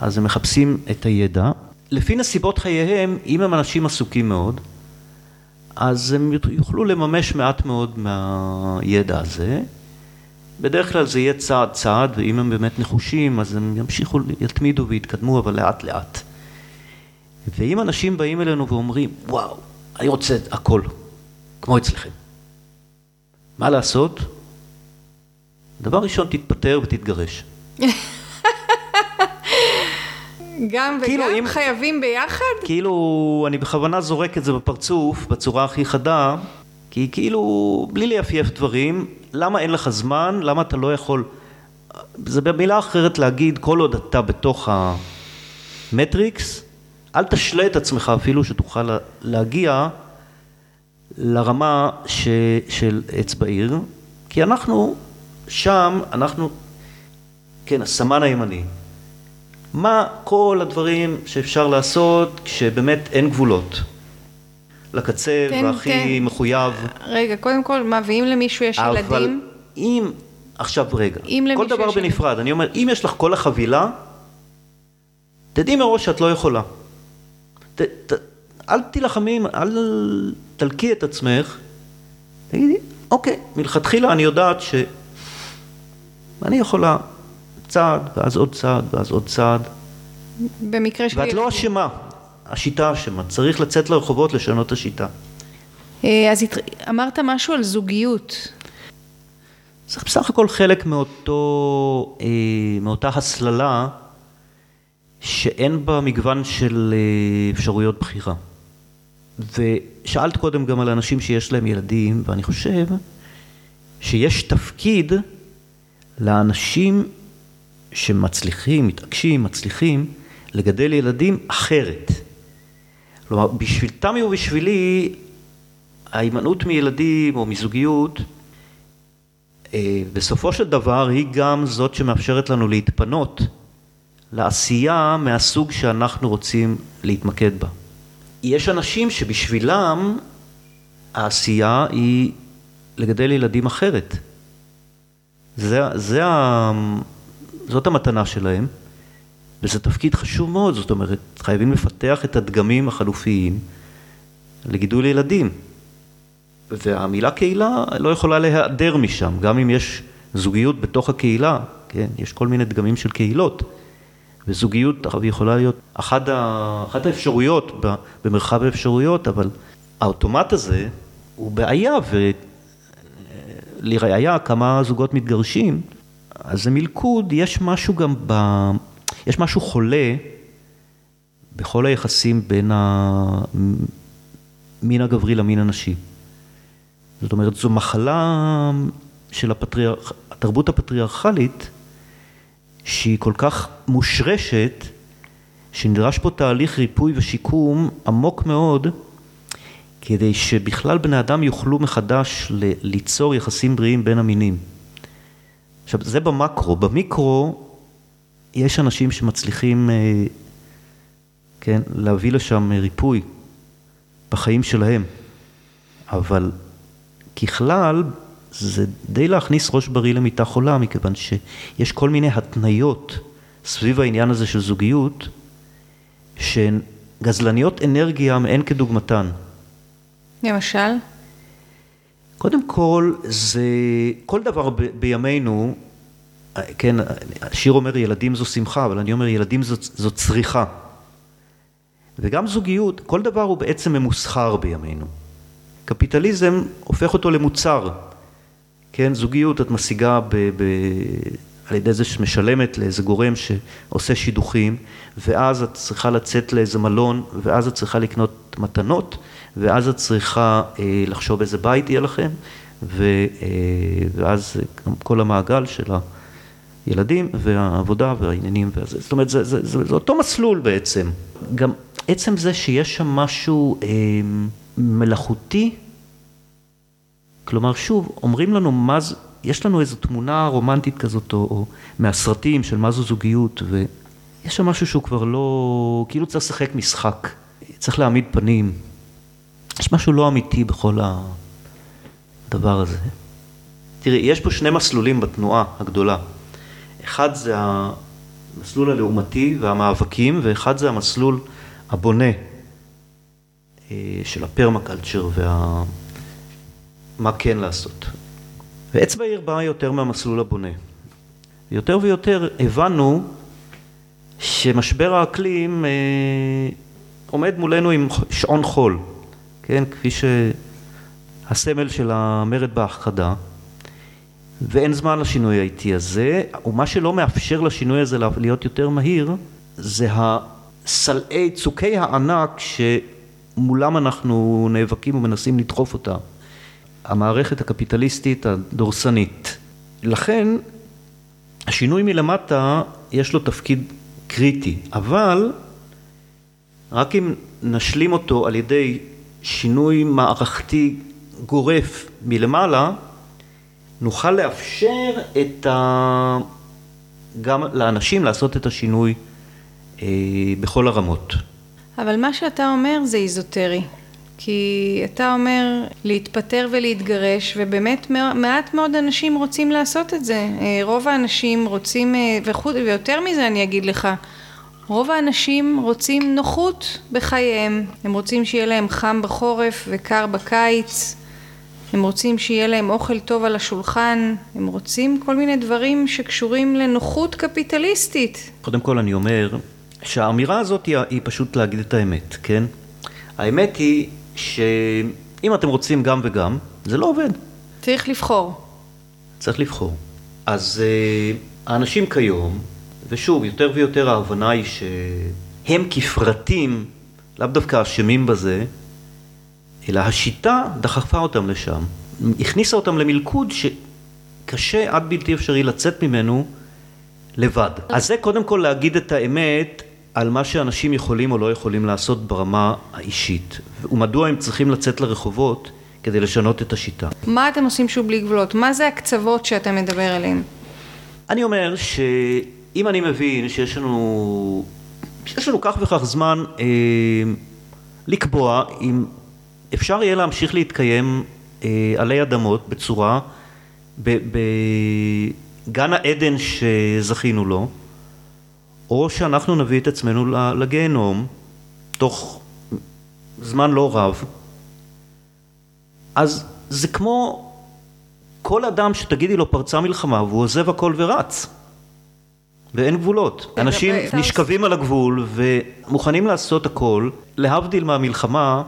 אז הם מחפשים את הידע. לפי נסיבות חייהם, אם הם אנשים עסוקים מאוד, אז הם יוכלו לממש מעט מאוד מהידע הזה. בדרך כלל זה יהיה צעד צעד, ואם הם באמת נחושים, אז הם ימשיכו, יתמידו ויתקדמו, אבל לאט לאט. ואם אנשים באים אלינו ואומרים, וואו, אני רוצה הכל, כמו אצלכם. מה לעשות? דבר ראשון, תתפטר ותתגרש. גם כאילו וגם אם, חייבים ביחד? כאילו, אני בכוונה זורק את זה בפרצוף, בצורה הכי חדה, כי כאילו, בלי לייפייף דברים, למה אין לך זמן, למה אתה לא יכול, זה במילה אחרת להגיד, כל עוד אתה בתוך המטריקס, אל תשלה את עצמך אפילו שתוכל להגיע לרמה ש, של עץ בעיר, כי אנחנו שם, אנחנו, כן, הסמן הימני. מה כל הדברים שאפשר לעשות כשבאמת אין גבולות? לקצה תן, והכי תן. מחויב. רגע, קודם כל, מה, ואם למישהו יש אבל ילדים? אבל אם, עכשיו רגע, כל דבר בנפרד, אני אומר, אם יש לך כל החבילה, תדעי מראש שאת לא יכולה. ת, ת, אל תילחמי, אל תלקי את עצמך, תגידי, אוקיי, מלכתחילה אני יודעת שאני יכולה צעד, ואז עוד צעד, ואז עוד צעד, במקרה של... ואת לא אשמה, השיטה אשמה. צריך לצאת לרחובות לשנות את השיטה. אה, אז אמרת משהו על זוגיות. זה בסך הכל חלק מאותו, אה, מאותה הסללה שאין בה מגוון של אה, אפשרויות בחירה. ושאלת קודם גם על אנשים שיש להם ילדים, ואני חושב שיש תפקיד לאנשים שמצליחים, מתעקשים, מצליחים, לגדל ילדים אחרת. כלומר, בשביל תמי ובשבילי, ההימנעות מילדים או מזוגיות, אה, בסופו של דבר היא גם זאת שמאפשרת לנו להתפנות לעשייה מהסוג שאנחנו רוצים להתמקד בה. יש אנשים שבשבילם העשייה היא לגדל ילדים אחרת. זה, זה זאת המתנה שלהם, וזה תפקיד חשוב מאוד, זאת אומרת, חייבים לפתח את הדגמים החלופיים לגידול ילדים. והמילה קהילה לא יכולה להיעדר משם, גם אם יש זוגיות בתוך הקהילה, כן, יש כל מיני דגמים של קהילות. וזוגיות יכולה להיות אחת, ה, אחת האפשרויות במרחב האפשרויות, אבל האוטומט הזה הוא בעיה, ולראיה כמה זוגות מתגרשים, אז זה מלכוד, יש משהו גם ב... יש משהו חולה בכל היחסים בין המין הגברי למין הנשי. זאת אומרת, זו מחלה של הפטריאר... התרבות הפטריארכלית, שהיא כל כך מושרשת, שנדרש פה תהליך ריפוי ושיקום עמוק מאוד, כדי שבכלל בני אדם יוכלו מחדש ל- ליצור יחסים בריאים בין המינים. עכשיו, זה במקרו. במיקרו, יש אנשים שמצליחים, אה, כן, להביא לשם ריפוי בחיים שלהם, אבל ככלל, זה די להכניס ראש בריא למיטה חולה, מכיוון שיש כל מיני התניות סביב העניין הזה של זוגיות, שהן גזלניות אנרגיה מאין כדוגמתן. למשל? קודם כל, זה, כל דבר ב, בימינו, כן, השיר אומר ילדים זו שמחה, אבל אני אומר ילדים זו, זו צריכה. וגם זוגיות, כל דבר הוא בעצם ממוסחר בימינו. קפיטליזם הופך אותו למוצר. כן, זוגיות את משיגה ב, ב, על ידי זה שמשלמת לאיזה גורם שעושה שידוכים, ואז את צריכה לצאת לאיזה מלון, ואז את צריכה לקנות מתנות, ואז את צריכה אה, לחשוב איזה בית יהיה לכם, ו, אה, ואז כל המעגל של הילדים והעבודה והעניינים, והזה, זאת אומרת, זה, זה, זה, זה אותו מסלול בעצם. גם עצם זה שיש שם משהו אה, מלאכותי, כלומר, שוב, אומרים לנו מה זה, יש לנו איזו תמונה רומנטית כזאת, או, או מהסרטים של מה זו זוגיות, ויש שם משהו שהוא כבר לא, כאילו צריך לשחק משחק, צריך להעמיד פנים. יש משהו לא אמיתי בכל הדבר הזה. תראי, יש פה שני מסלולים בתנועה הגדולה. אחד זה המסלול הלעומתי והמאבקים, ואחד זה המסלול הבונה אה, של הפרמקלצ'ר וה... כן לעשות. ואצבע העיר באה יותר מהמסלול הבונה. יותר ויותר הבנו שמשבר האקלים אה, עומד מולנו עם שעון חול, כן, כפי שהסמל של המרד בהכחדה, ואין זמן לשינוי האיטי הזה, ומה שלא מאפשר לשינוי הזה להיות יותר מהיר, זה הסלעי, צוקי הענק שמולם אנחנו נאבקים ומנסים לדחוף אותם. המערכת הקפיטליסטית הדורסנית. לכן השינוי מלמטה יש לו תפקיד קריטי, אבל רק אם נשלים אותו על ידי שינוי מערכתי גורף מלמעלה, נוכל לאפשר את ה... גם לאנשים לעשות את השינוי אה, בכל הרמות. אבל מה שאתה אומר זה איזוטרי. כי אתה אומר להתפטר ולהתגרש, ובאמת מעט מאוד אנשים רוצים לעשות את זה. אה, רוב האנשים רוצים, אה, וחוץ, ויותר מזה אני אגיד לך, רוב האנשים רוצים נוחות בחייהם. הם רוצים שיהיה להם חם בחורף וקר בקיץ. הם רוצים שיהיה להם אוכל טוב על השולחן, הם רוצים כל מיני דברים שקשורים לנוחות קפיטליסטית. קודם כל אני אומר שהאמירה הזאת היא, היא פשוט להגיד את האמת, כן? האמת היא שאם אתם רוצים גם וגם, זה לא עובד. צריך לבחור. צריך לבחור. אז uh, האנשים כיום, ושוב, יותר ויותר ההבנה היא שהם כפרטים, לאו דווקא אשמים בזה, אלא השיטה דחפה אותם לשם. הכניסה אותם למלכוד שקשה עד בלתי אפשרי לצאת ממנו לבד. אז זה קודם כל להגיד את האמת על מה שאנשים יכולים או לא יכולים לעשות ברמה האישית, ומדוע הם צריכים לצאת לרחובות כדי לשנות את השיטה. מה אתם עושים שוב בלי גבולות? מה זה הקצוות שאתה מדבר עליהן? אני אומר שאם אני מבין שיש לנו, שיש לנו כך וכך זמן אה, לקבוע אם אפשר יהיה להמשיך להתקיים אה, עלי אדמות בצורה, בגן העדן שזכינו לו, או שאנחנו נביא את עצמנו לגיהנום תוך זמן לא רב, אז זה כמו כל אדם שתגידי לו פרצה מלחמה והוא עוזב הכל ורץ. ואין גבולות. אנשים נשכבים על הגבול ומוכנים לעשות הכל, להבדיל מהמלחמה,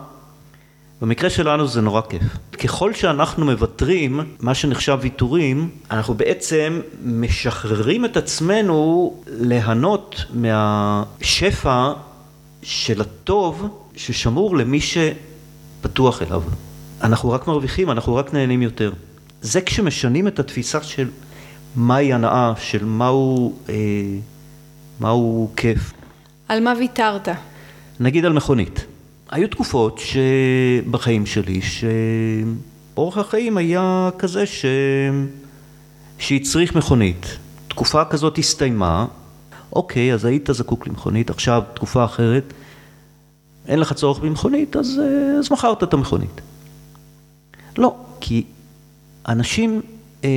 במקרה שלנו זה נורא כיף. ככל שאנחנו מוותרים, מה שנחשב ויתורים, אנחנו בעצם משחררים את עצמנו ליהנות מהשפע של הטוב ששמור למי שפתוח אליו. אנחנו רק מרוויחים, אנחנו רק נהנים יותר. זה כשמשנים את התפיסה של מהי הנאה, של מהו, אה, מהו כיף. על מה ויתרת? נגיד על מכונית. היו תקופות בחיים שלי שאורח החיים היה כזה ש... שהצריך מכונית. תקופה כזאת הסתיימה, אוקיי, אז היית זקוק למכונית, עכשיו תקופה אחרת, אין לך צורך במכונית, אז, אז מכרת את המכונית. לא, כי אנשים אה,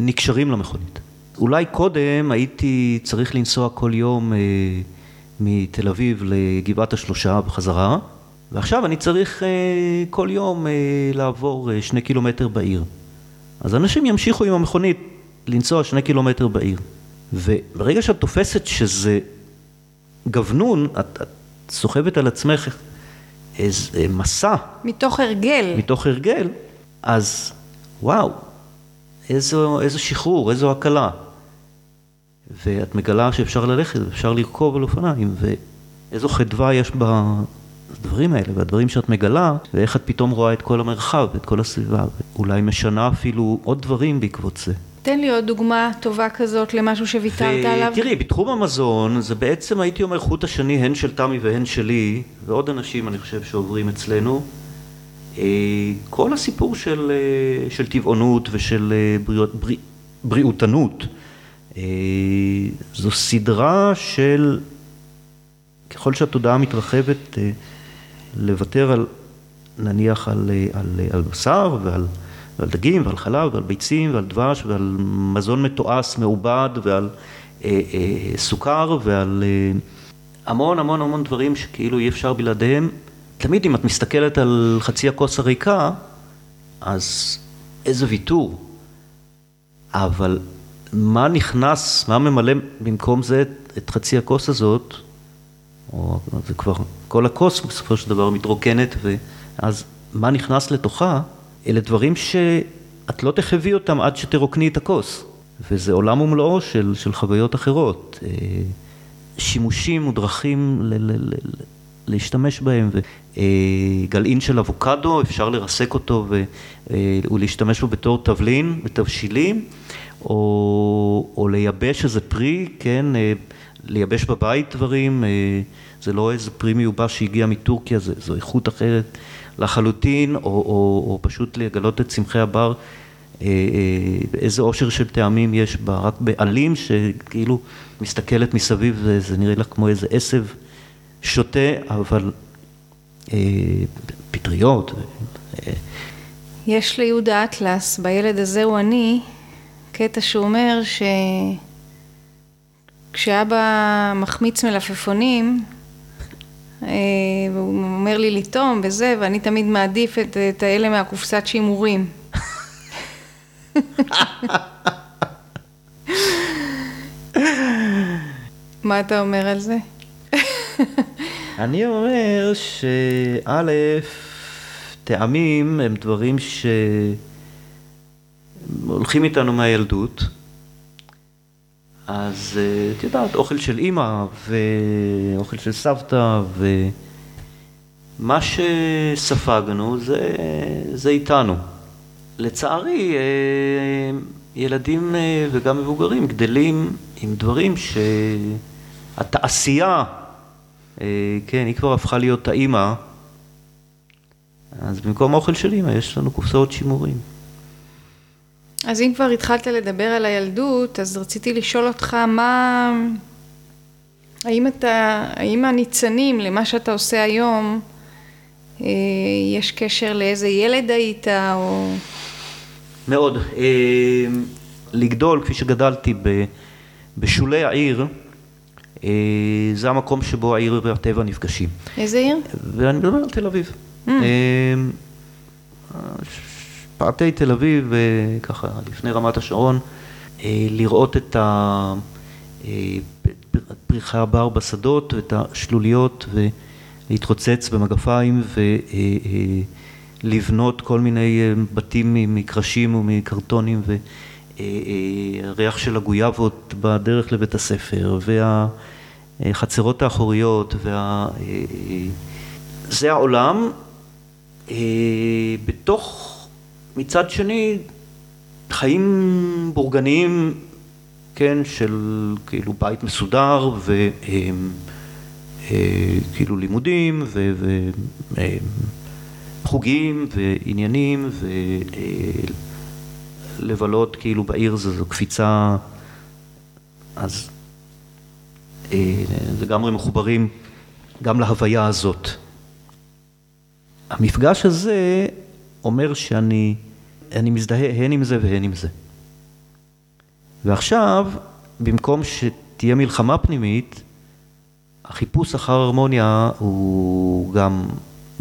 נקשרים למכונית. אולי קודם הייתי צריך לנסוע כל יום אה, מתל אביב לגבעת השלושה בחזרה, ועכשיו אני צריך אה, כל יום אה, לעבור אה, שני קילומטר בעיר. אז אנשים ימשיכו עם המכונית לנסוע שני קילומטר בעיר. וברגע שאת תופסת שזה גבנון, את, את סוחבת על עצמך איזה מסע. מתוך הרגל. מתוך הרגל, אז וואו, איזו, איזו שחרור, איזו הקלה. ואת מגלה שאפשר ללכת, אפשר לרכוב על אופניים, ואיזו חדווה יש בדברים האלה, והדברים שאת מגלה, ואיך את פתאום רואה את כל המרחב, את כל הסביבה, ואולי משנה אפילו עוד דברים בעקבות זה. תן לי עוד דוגמה טובה כזאת למשהו שוויתרת עליו. תראי, בתחום המזון, זה בעצם הייתי אומר חוט השני הן של תמי והן שלי, ועוד אנשים אני חושב שעוברים אצלנו. אה, כל הסיפור של, אה, של טבעונות ושל אה, בריאות, בריא, בריאותנות. אה, זו סדרה של, ככל שהתודעה מתרחבת, אה, לוותר על, נניח על, אה, על, על בשר ועל, ועל דגים ועל חלב ועל ביצים ועל דבש ועל מזון מתועש, מעובד ועל אה, אה, סוכר ועל אה, המון המון המון דברים שכאילו אי אפשר בלעדיהם. תמיד אם את מסתכלת על חצי הכוס הריקה, אז איזה ויתור. אבל מה נכנס, מה ממלא במקום זה את חצי הכוס הזאת, או זה כבר, כל הכוס בסופו של דבר מתרוקנת, ואז מה נכנס לתוכה, אלה דברים שאת לא תחווי אותם עד שתרוקני את הכוס, וזה עולם ומלואו של, של חוויות אחרות, אה, שימושים ודרכים ל, ל, ל, להשתמש בהם, וגלעין של אבוקדו, אפשר לרסק אותו אה, ולהשתמש בו בתור תבלין, בתבשילים. או, או לייבש איזה פרי, כן, אה, לייבש בבית דברים, אה, זה לא איזה פרי מיובש שהגיע מטורקיה, זה, זו איכות אחרת לחלוטין, או, או, או פשוט לגלות את צמחי הבר, אה, איזה עושר של טעמים יש בה, רק בעלים שכאילו מסתכלת מסביב, זה, זה נראה לך כמו איזה עשב שותה, אבל פטריות. יש ליהודה אטלס, בילד הזה הוא אני, קטע שאומר שכשאבא מחמיץ מלפפונים, אה, והוא אומר לי לטעום וזה, ואני תמיד מעדיף את, את האלה מהקופסת שימורים. [LAUGHS] מה אתה אומר על זה? אני אומר שא', טעמים הם דברים שהולכים איתנו מהילדות. אז אה, את יודעת, אוכל של אימא ואוכל של סבתא ומה שספגנו זה, זה איתנו. לצערי, אה, ילדים אה, וגם מבוגרים גדלים עם דברים שהתעשייה, כן, היא כבר הפכה להיות האימא, אז במקום האוכל של אימא יש לנו קופסאות שימורים. אז אם כבר התחלת לדבר על הילדות, אז רציתי לשאול אותך מה... האם אתה... האם הניצנים למה שאתה עושה היום, אה, יש קשר לאיזה ילד היית, או... מאוד. אה, לגדול, כפי שגדלתי בשולי העיר, אה, זה המקום שבו העיר והטבע נפגשים. איזה עיר? ואני מדבר על תל אביב. Mm. פאתי תל אביב, ככה לפני רמת השרון, לראות את פרחי הבר בשדות ואת השלוליות ולהתרוצץ במגפיים ולבנות כל מיני בתים מקרשים ומקרטונים והריח של הגויאבות בדרך לבית הספר והחצרות האחוריות וה... זה העולם בתוך מצד שני, חיים בורגניים, כן, של כאילו בית מסודר וכאילו אה, לימודים וחוגים ועניינים ולבלות כאילו בעיר זו קפיצה, אז אה, לגמרי מחוברים גם להוויה הזאת. המפגש הזה אומר שאני אני מזדהה הן עם זה והן עם זה. ועכשיו, במקום שתהיה מלחמה פנימית, החיפוש אחר הרמוניה הוא גם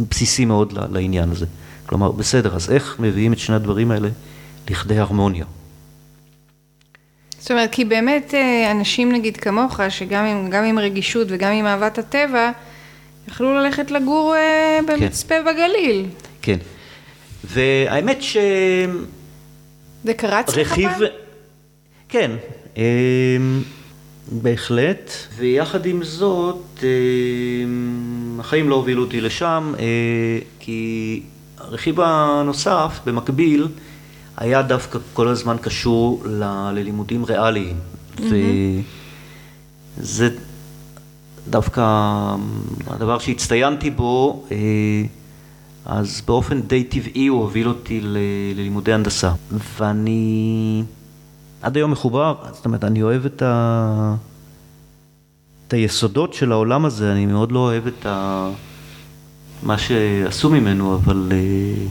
בסיסי מאוד לעניין הזה. כלומר, בסדר, אז איך מביאים את שני הדברים האלה לכדי הרמוניה? זאת אומרת, כי באמת אה, אנשים נגיד כמוך, שגם עם, עם רגישות וגם עם אהבת הטבע, יכלו ללכת לגור אה, במצפה כן. בגליל. כן. והאמת ש... זה קרץ לך פעם? כן, אמ, בהחלט, ויחד עם זאת, אמ, החיים לא הובילו אותי לשם, אה, כי הרכיב הנוסף, במקביל, היה דווקא כל הזמן קשור ל- ללימודים ריאליים. Mm-hmm. וזה דווקא הדבר שהצטיינתי בו, אה, אז באופן די טבעי הוא הוביל אותי ל- ללימודי הנדסה. ואני עד היום מחובר, זאת אומרת, אני אוהב את, ה... את היסודות של העולם הזה, אני מאוד לא אוהב את ה... מה שעשו ממנו, אבל uh,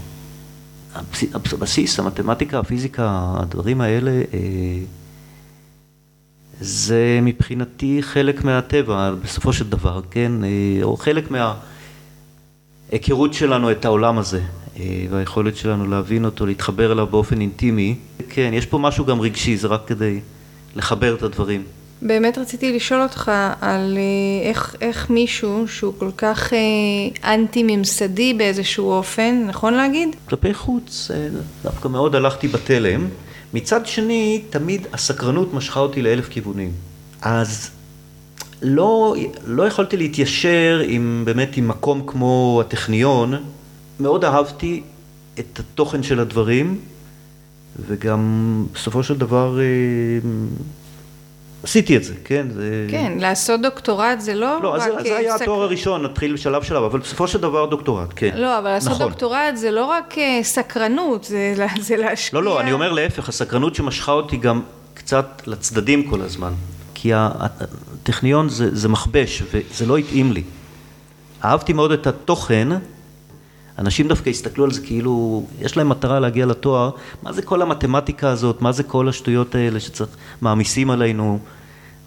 הבסיס, המתמטיקה, הפיזיקה, הדברים האלה, uh, זה מבחינתי חלק מהטבע, בסופו של דבר, כן? Uh, או חלק מה... ההיכרות שלנו את העולם הזה אה, והיכולת שלנו להבין אותו, להתחבר אליו באופן אינטימי. כן, יש פה משהו גם רגשי, זה רק כדי לחבר את הדברים. באמת רציתי לשאול אותך על אה, איך, איך מישהו שהוא כל כך אה, אנטי-ממסדי באיזשהו אופן, נכון להגיד? כלפי חוץ, דווקא מאוד הלכתי בתלם. מצד שני, תמיד הסקרנות משכה אותי לאלף כיוונים. אז לא, לא יכולתי להתיישר עם, באמת עם מקום כמו הטכניון. מאוד אהבתי את התוכן של הדברים, וגם בסופו של דבר אה, עשיתי את זה, כן? זה... כן, לעשות דוקטורט זה לא, לא רק... לא, זה, היה סק... התואר הראשון, נתחיל בשלב שלב, אבל בסופו של דבר דוקטורט, כן. לא, אבל לעשות נכון. דוקטורט זה לא רק אה, סקרנות, זה, [LAUGHS] זה להשקיע... לא, לא, אני אומר להפך, הסקרנות שמשכה אותי גם קצת לצדדים כל הזמן. כי הטכניון זה, זה מכבש, וזה לא התאים לי. אהבתי מאוד את התוכן, אנשים דווקא הסתכלו על זה כאילו, יש להם מטרה להגיע לתואר, מה זה כל המתמטיקה הזאת, מה זה כל השטויות האלה שצריך, מעמיסים עלינו,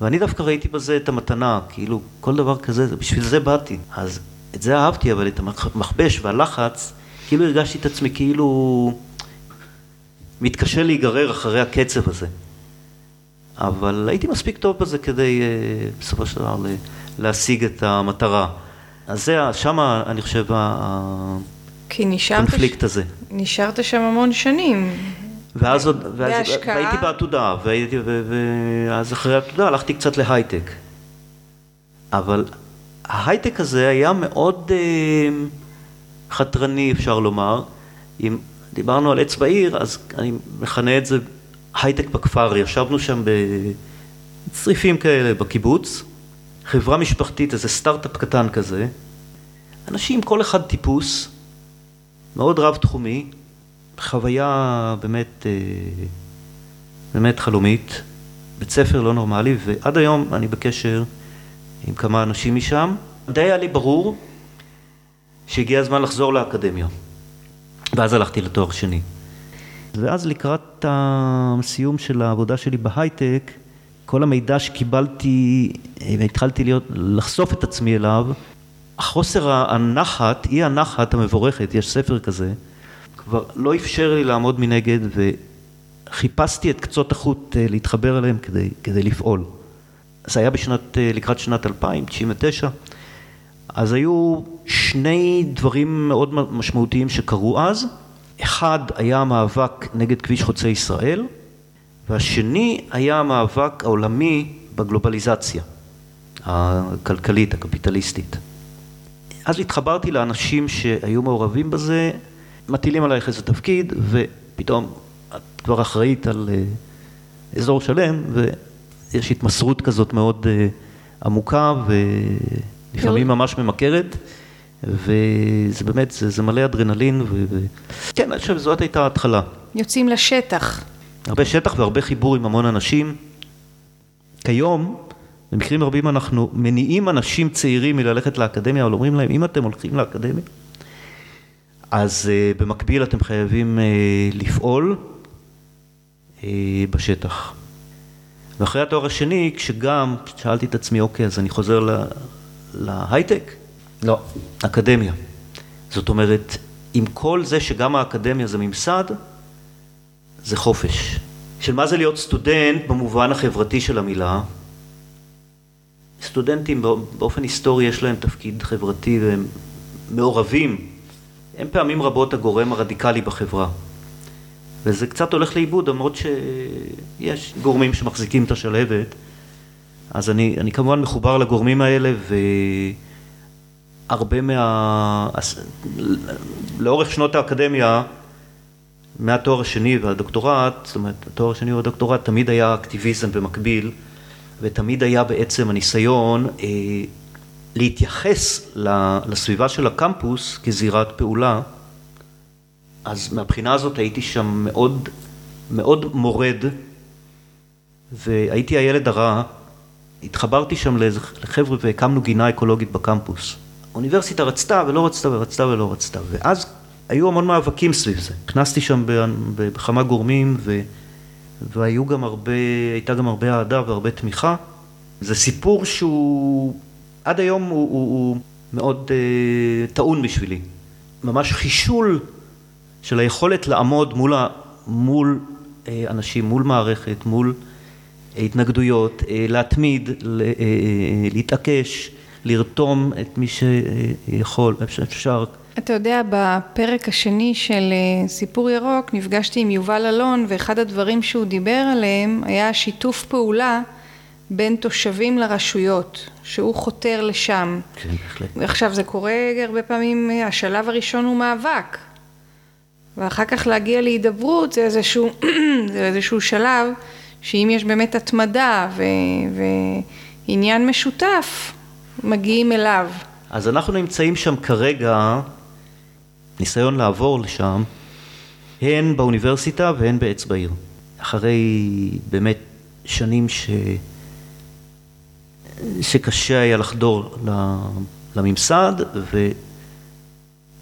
ואני דווקא ראיתי בזה את המתנה, כאילו, כל דבר כזה, בשביל זה באתי. אז את זה אהבתי, אבל את המכבש והלחץ, כאילו הרגשתי את עצמי כאילו מתקשה להיגרר אחרי הקצב הזה. אבל הייתי מספיק טוב בזה כדי אה, בסופו של דבר להשיג את המטרה. אז זה, שם אני חושב הקונפליקט הזה. נשארת שם המון שנים. ואז עוד, ואז, והייתי בעתודה, והייתי, ואז אחרי העתודה הלכתי קצת להייטק. אבל ההייטק הזה היה מאוד אה, חתרני, אפשר לומר. אם דיברנו על עץ בעיר, אז אני מכנה את זה הייטק בכפר. ישבנו שם בצריפים כאלה בקיבוץ, חברה משפחתית, איזה סטארט-אפ קטן כזה. אנשים, כל אחד טיפוס, מאוד רב-תחומי, חוויה באמת, אה, באמת חלומית, בית ספר לא נורמלי, ועד היום אני בקשר עם כמה אנשים משם. די היה לי ברור שהגיע הזמן לחזור לאקדמיה. ואז הלכתי לתואר שני. ואז לקראת הסיום של העבודה שלי בהייטק, כל המידע שקיבלתי והתחלתי להיות, לחשוף את עצמי אליו, החוסר הנחת, אי הנחת המבורכת, יש ספר כזה, כבר לא אפשר לי לעמוד מנגד וחיפשתי את קצות החוט אה, להתחבר אליהם כדי, כדי לפעול. זה היה בשנת, אה, לקראת שנת 2000, 99, אז היו שני דברים מאוד משמעותיים שקרו אז. אחד היה המאבק נגד כביש חוצה ישראל, והשני היה המאבק העולמי בגלובליזציה הכלכלית, הקפיטליסטית. אז התחברתי לאנשים שהיו מעורבים בזה, מטילים עלייך איזה תפקיד, ופתאום את כבר אחראית על אה, אזור שלם, ויש התמסרות כזאת מאוד אה, עמוקה ולפעמים ממש ממכרת, וזה באמת, זה, זה מלא אדרנלין, ו... כן, אני חושב שזאת הייתה ההתחלה. יוצאים לשטח. הרבה שטח והרבה חיבור עם המון אנשים. כיום, במקרים רבים אנחנו מניעים אנשים צעירים מללכת לאקדמיה, אבל אומרים להם, אם אתם הולכים לאקדמיה, אז uh, במקביל אתם חייבים uh, לפעול uh, בשטח. ואחרי התואר השני, כשגם שאלתי את עצמי, אוקיי, אז אני חוזר לה, להייטק? לא, אקדמיה. זאת אומרת, עם כל זה שגם האקדמיה זה ממסד, זה חופש. של מה זה להיות סטודנט במובן החברתי של המילה. סטודנטים באופן היסטורי יש להם תפקיד חברתי והם מעורבים הם פעמים רבות הגורם הרדיקלי בחברה. וזה קצת הולך לאיבוד, למרות שיש גורמים שמחזיקים את השלהבת. אז אני, אני כמובן מחובר לגורמים האלה, והרבה מה... לאורך שנות האקדמיה, מהתואר השני והדוקטורט, זאת אומרת, התואר השני והדוקטורט, תמיד היה אקטיביזם במקביל, ותמיד היה בעצם הניסיון אה, להתייחס לסביבה של הקמפוס כזירת פעולה, אז מהבחינה הזאת הייתי שם מאוד, מאוד מורד, והייתי הילד הרע, התחברתי שם לחבר'ה והקמנו גינה אקולוגית בקמפוס. האוניברסיטה רצתה ולא רצתה ורצתה ולא רצתה, ואז היו המון מאבקים סביב זה. נכנסתי שם בכמה גורמים ו... והיו גם הרבה, הייתה גם הרבה אהדה והרבה תמיכה. זה סיפור שהוא עד היום הוא, הוא, הוא מאוד uh, טעון בשבילי. ממש חישול של היכולת לעמוד מול, ה, מול uh, אנשים, מול מערכת, מול uh, התנגדויות, uh, להתמיד, uh, uh, להתעקש, לרתום את מי שיכול, אפשר. אתה יודע, בפרק השני של סיפור ירוק נפגשתי עם יובל אלון ואחד הדברים שהוא דיבר עליהם היה שיתוף פעולה בין תושבים לרשויות, שהוא חותר לשם. כן, בהחלט. עכשיו זה קורה הרבה פעמים, השלב הראשון הוא מאבק, ואחר כך להגיע להידברות זה איזשהו, [CLEARS THROAT] זה איזשהו שלב שאם יש באמת התמדה ו, ועניין משותף, מגיעים אליו. אז אנחנו נמצאים שם כרגע, ניסיון לעבור לשם, הן באוניברסיטה והן בעץ בעיר. אחרי באמת שנים ש... שקשה היה לחדור לממסד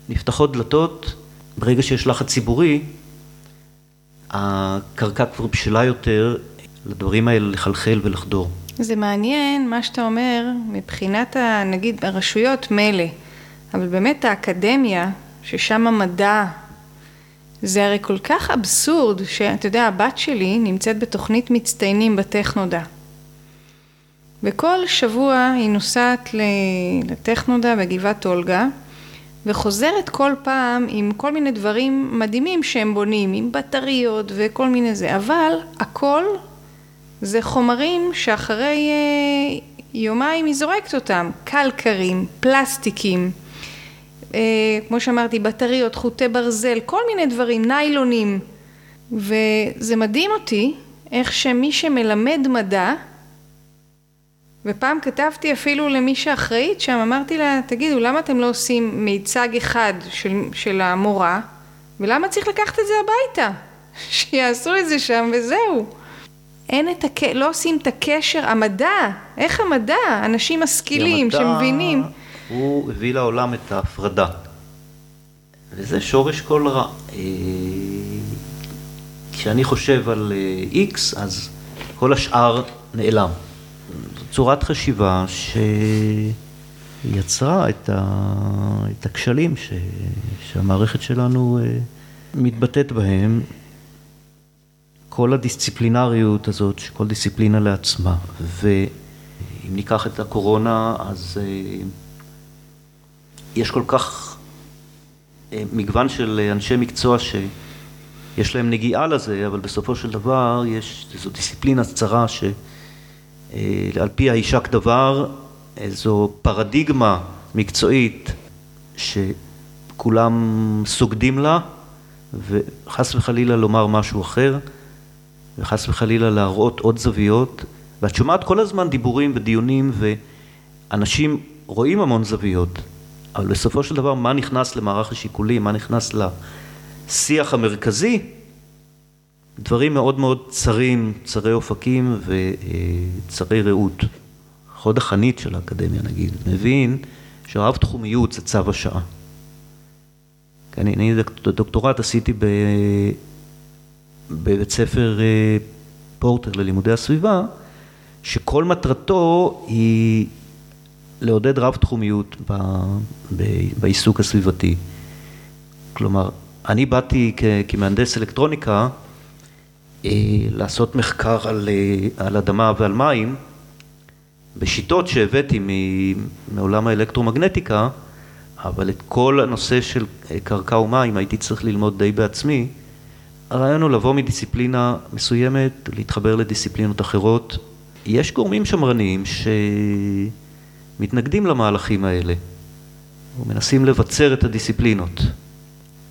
ונפתחות דלתות, ברגע שיש לחץ ציבורי, הקרקע כבר בשלה יותר לדברים האלה לחלחל ולחדור. זה מעניין מה שאתה אומר מבחינת, ה, נגיד, הרשויות מילא, אבל באמת האקדמיה, ששם המדע זה הרי כל כך אבסורד, שאתה יודע, הבת שלי נמצאת בתוכנית מצטיינים בטכנודה. וכל שבוע היא נוסעת לטכנודה בגבעת אולגה, וחוזרת כל פעם עם כל מיני דברים מדהימים שהם בונים, עם בטריות וכל מיני זה, אבל הכל זה חומרים שאחרי אה, יומיים היא זורקת אותם, קלקרים, פלסטיקים, כמו שאמרתי, בטריות, חוטי ברזל, כל מיני דברים, ניילונים, וזה מדהים אותי איך שמי שמלמד מדע ופעם כתבתי אפילו למי שאחראית שם, אמרתי לה, תגידו, למה אתם לא עושים מיצג אחד של, של המורה, ולמה צריך לקחת את זה הביתה? [LAUGHS] שיעשו את זה שם וזהו. אין את הק... לא עושים את הקשר, המדע, איך המדע? אנשים משכילים המדע, שמבינים. הוא הביא לעולם את ההפרדה. וזה שורש כל רע. אה, כשאני חושב על X, אה, אז כל השאר נעלם. צורת חשיבה שיצרה את, ה... את הכשלים ש... שהמערכת שלנו אה, מתבטאת בהם. כל הדיסציפלינריות הזאת, שכל דיסציפלינה לעצמה, ואם ניקח את הקורונה, אז יש כל כך אה, מגוון של אנשי מקצוע שיש להם נגיעה לזה, אבל בסופו של דבר יש, זו דיסציפלינה צרה ש... אה, על פי האישק דבר, זו פרדיגמה מקצועית שכולם סוגדים לה, וחס וחלילה לומר משהו אחר, וחס וחלילה להראות עוד זוויות, ואת שומעת כל הזמן דיבורים ודיונים, ואנשים רואים המון זוויות, אבל בסופו של דבר מה נכנס למערך השיקולים, מה נכנס לשיח המרכזי, דברים מאוד מאוד צרים, צרי אופקים וצרי ראות. חוד החנית של האקדמיה נגיד, מבין שרב תחומיות זה צו השעה. אני, אני דוקטורט עשיתי ב, בבית ספר אה, פורטר ללימודי הסביבה, שכל מטרתו היא לעודד רב תחומיות ב, ב, בעיסוק הסביבתי. כלומר, אני באתי כ, כמהנדס אלקטרוניקה אה, לעשות מחקר על, אה, על אדמה ועל מים בשיטות שהבאתי מעולם האלקטרומגנטיקה, אבל את כל הנושא של אה, קרקע ומים הייתי צריך ללמוד די בעצמי. הרעיון הוא לבוא מדיסציפלינה מסוימת, להתחבר לדיסציפלינות אחרות. יש גורמים שמרניים שמתנגדים למהלכים האלה, ומנסים לבצר את הדיסציפלינות.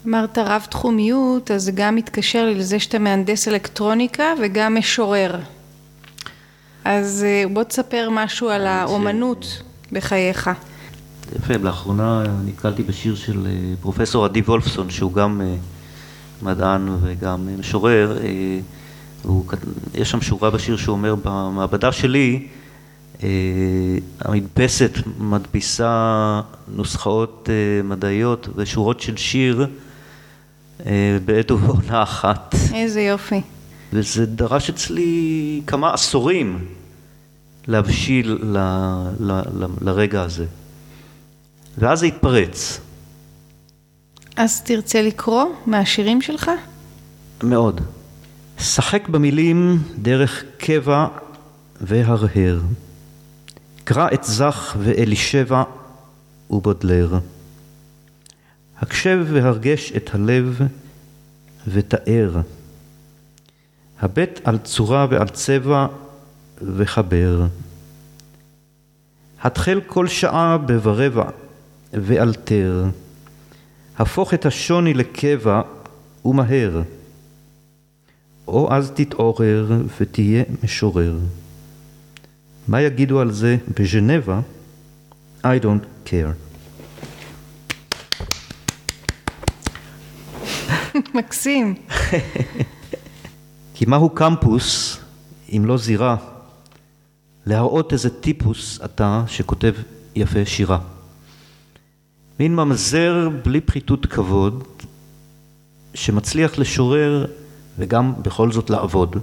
אמרת רב תחומיות, אז זה גם מתקשר לי לזה שאתה מהנדס אלקטרוניקה וגם משורר. אז אה, בוא תספר משהו על האומנות בחייך. יפה, לאחרונה נתקלתי בשיר של אה, פרופסור עדי וולפסון, שהוא גם אה, מדען וגם משורר. הוא, יש שם שורה בשיר שהוא אומר, במעבדה שלי המדפסת מדפיסה נוסחאות מדעיות ושורות של שיר אה, בעת ובעונה אחת. איזה יופי. וזה דרש אצלי כמה עשורים להבשיל ל, ל, ל, לרגע הזה. ואז זה התפרץ. אז תרצה לקרוא מהשירים שלך? מאוד. שחק במילים דרך קבע והרהר. קרא את זך ואלישבע ובודלר. הקשב והרגש את הלב ותאר. הבט על צורה ועל צבע וחבר. התחל כל שעה בברבע ואלתר. הפוך את השוני לקבע ומהר. או אז תתעורר ותהיה משורר. מה יגידו על זה בז'נבה? I don't care. [LAUGHS] מקסים. [LAUGHS] כי מהו קמפוס אם לא זירה להראות איזה טיפוס אתה שכותב יפה שירה. מין ממזר בלי פחיתות כבוד שמצליח לשורר וגם בכל זאת לעבוד.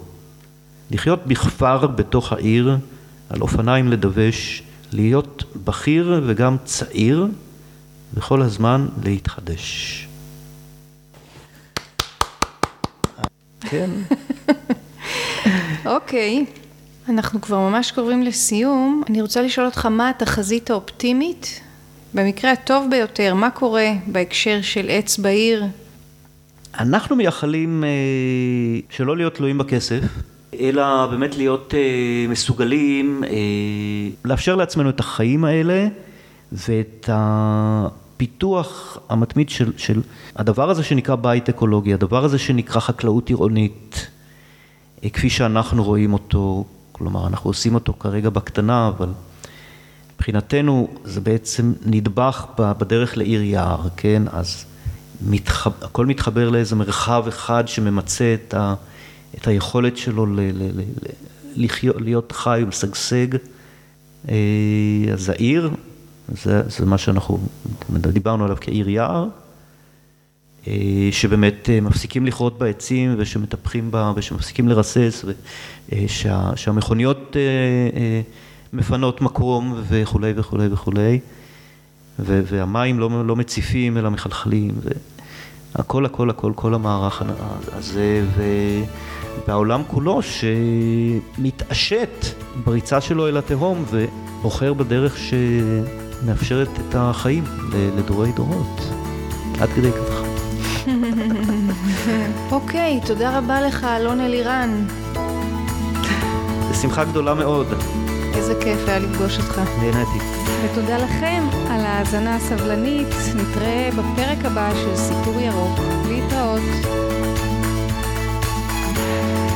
לחיות בכפר בתוך העיר, על אופניים לדווש, להיות בכיר וגם צעיר, וכל הזמן להתחדש. כן. אוקיי, אנחנו כבר ממש קרובים לסיום. אני רוצה לשאול אותך מה התחזית האופטימית? במקרה הטוב ביותר, מה קורה בהקשר של עץ בעיר? אנחנו מייחלים אה, שלא להיות תלויים בכסף, אלא באמת להיות אה, מסוגלים אה, לאפשר לעצמנו את החיים האלה ואת הפיתוח המתמיד של, של הדבר הזה שנקרא בית אקולוגי, הדבר הזה שנקרא חקלאות עירונית, כפי שאנחנו רואים אותו, כלומר אנחנו עושים אותו כרגע בקטנה, אבל מבחינתנו זה בעצם נדבך בדרך לעיר יער, כן? אז מתחב, הכל מתחבר לאיזה מרחב אחד שממצה את, ה, את היכולת שלו ל, ל, ל, לחיות, להיות חי ומשגשג. אה, אז העיר, זה, זה מה שאנחנו דיברנו עליו כעיר יער, אה, שבאמת אה, מפסיקים לכרות בעצים ושמטפחים בה ושמפסיקים לרסס ושהמכוניות מפנות מקום וכולי וכולי וכולי. והמים לא, לא מציפים אלא מחלחלים, והכל הכל הכל, כל המערך הזה, והעולם כולו שמתעשת בריצה שלו אל התהום ובוחר בדרך שמאפשרת את החיים לדורי דורות, עד כדי כך. [LAUGHS] אוקיי, תודה רבה לך, אלון אלירן. בשמחה גדולה מאוד. איזה כיף היה לפגוש אותך. נהניתי. ותודה לכם על ההאזנה הסבלנית. נתראה בפרק הבא של סיפור ירוק. להתראות. Bye.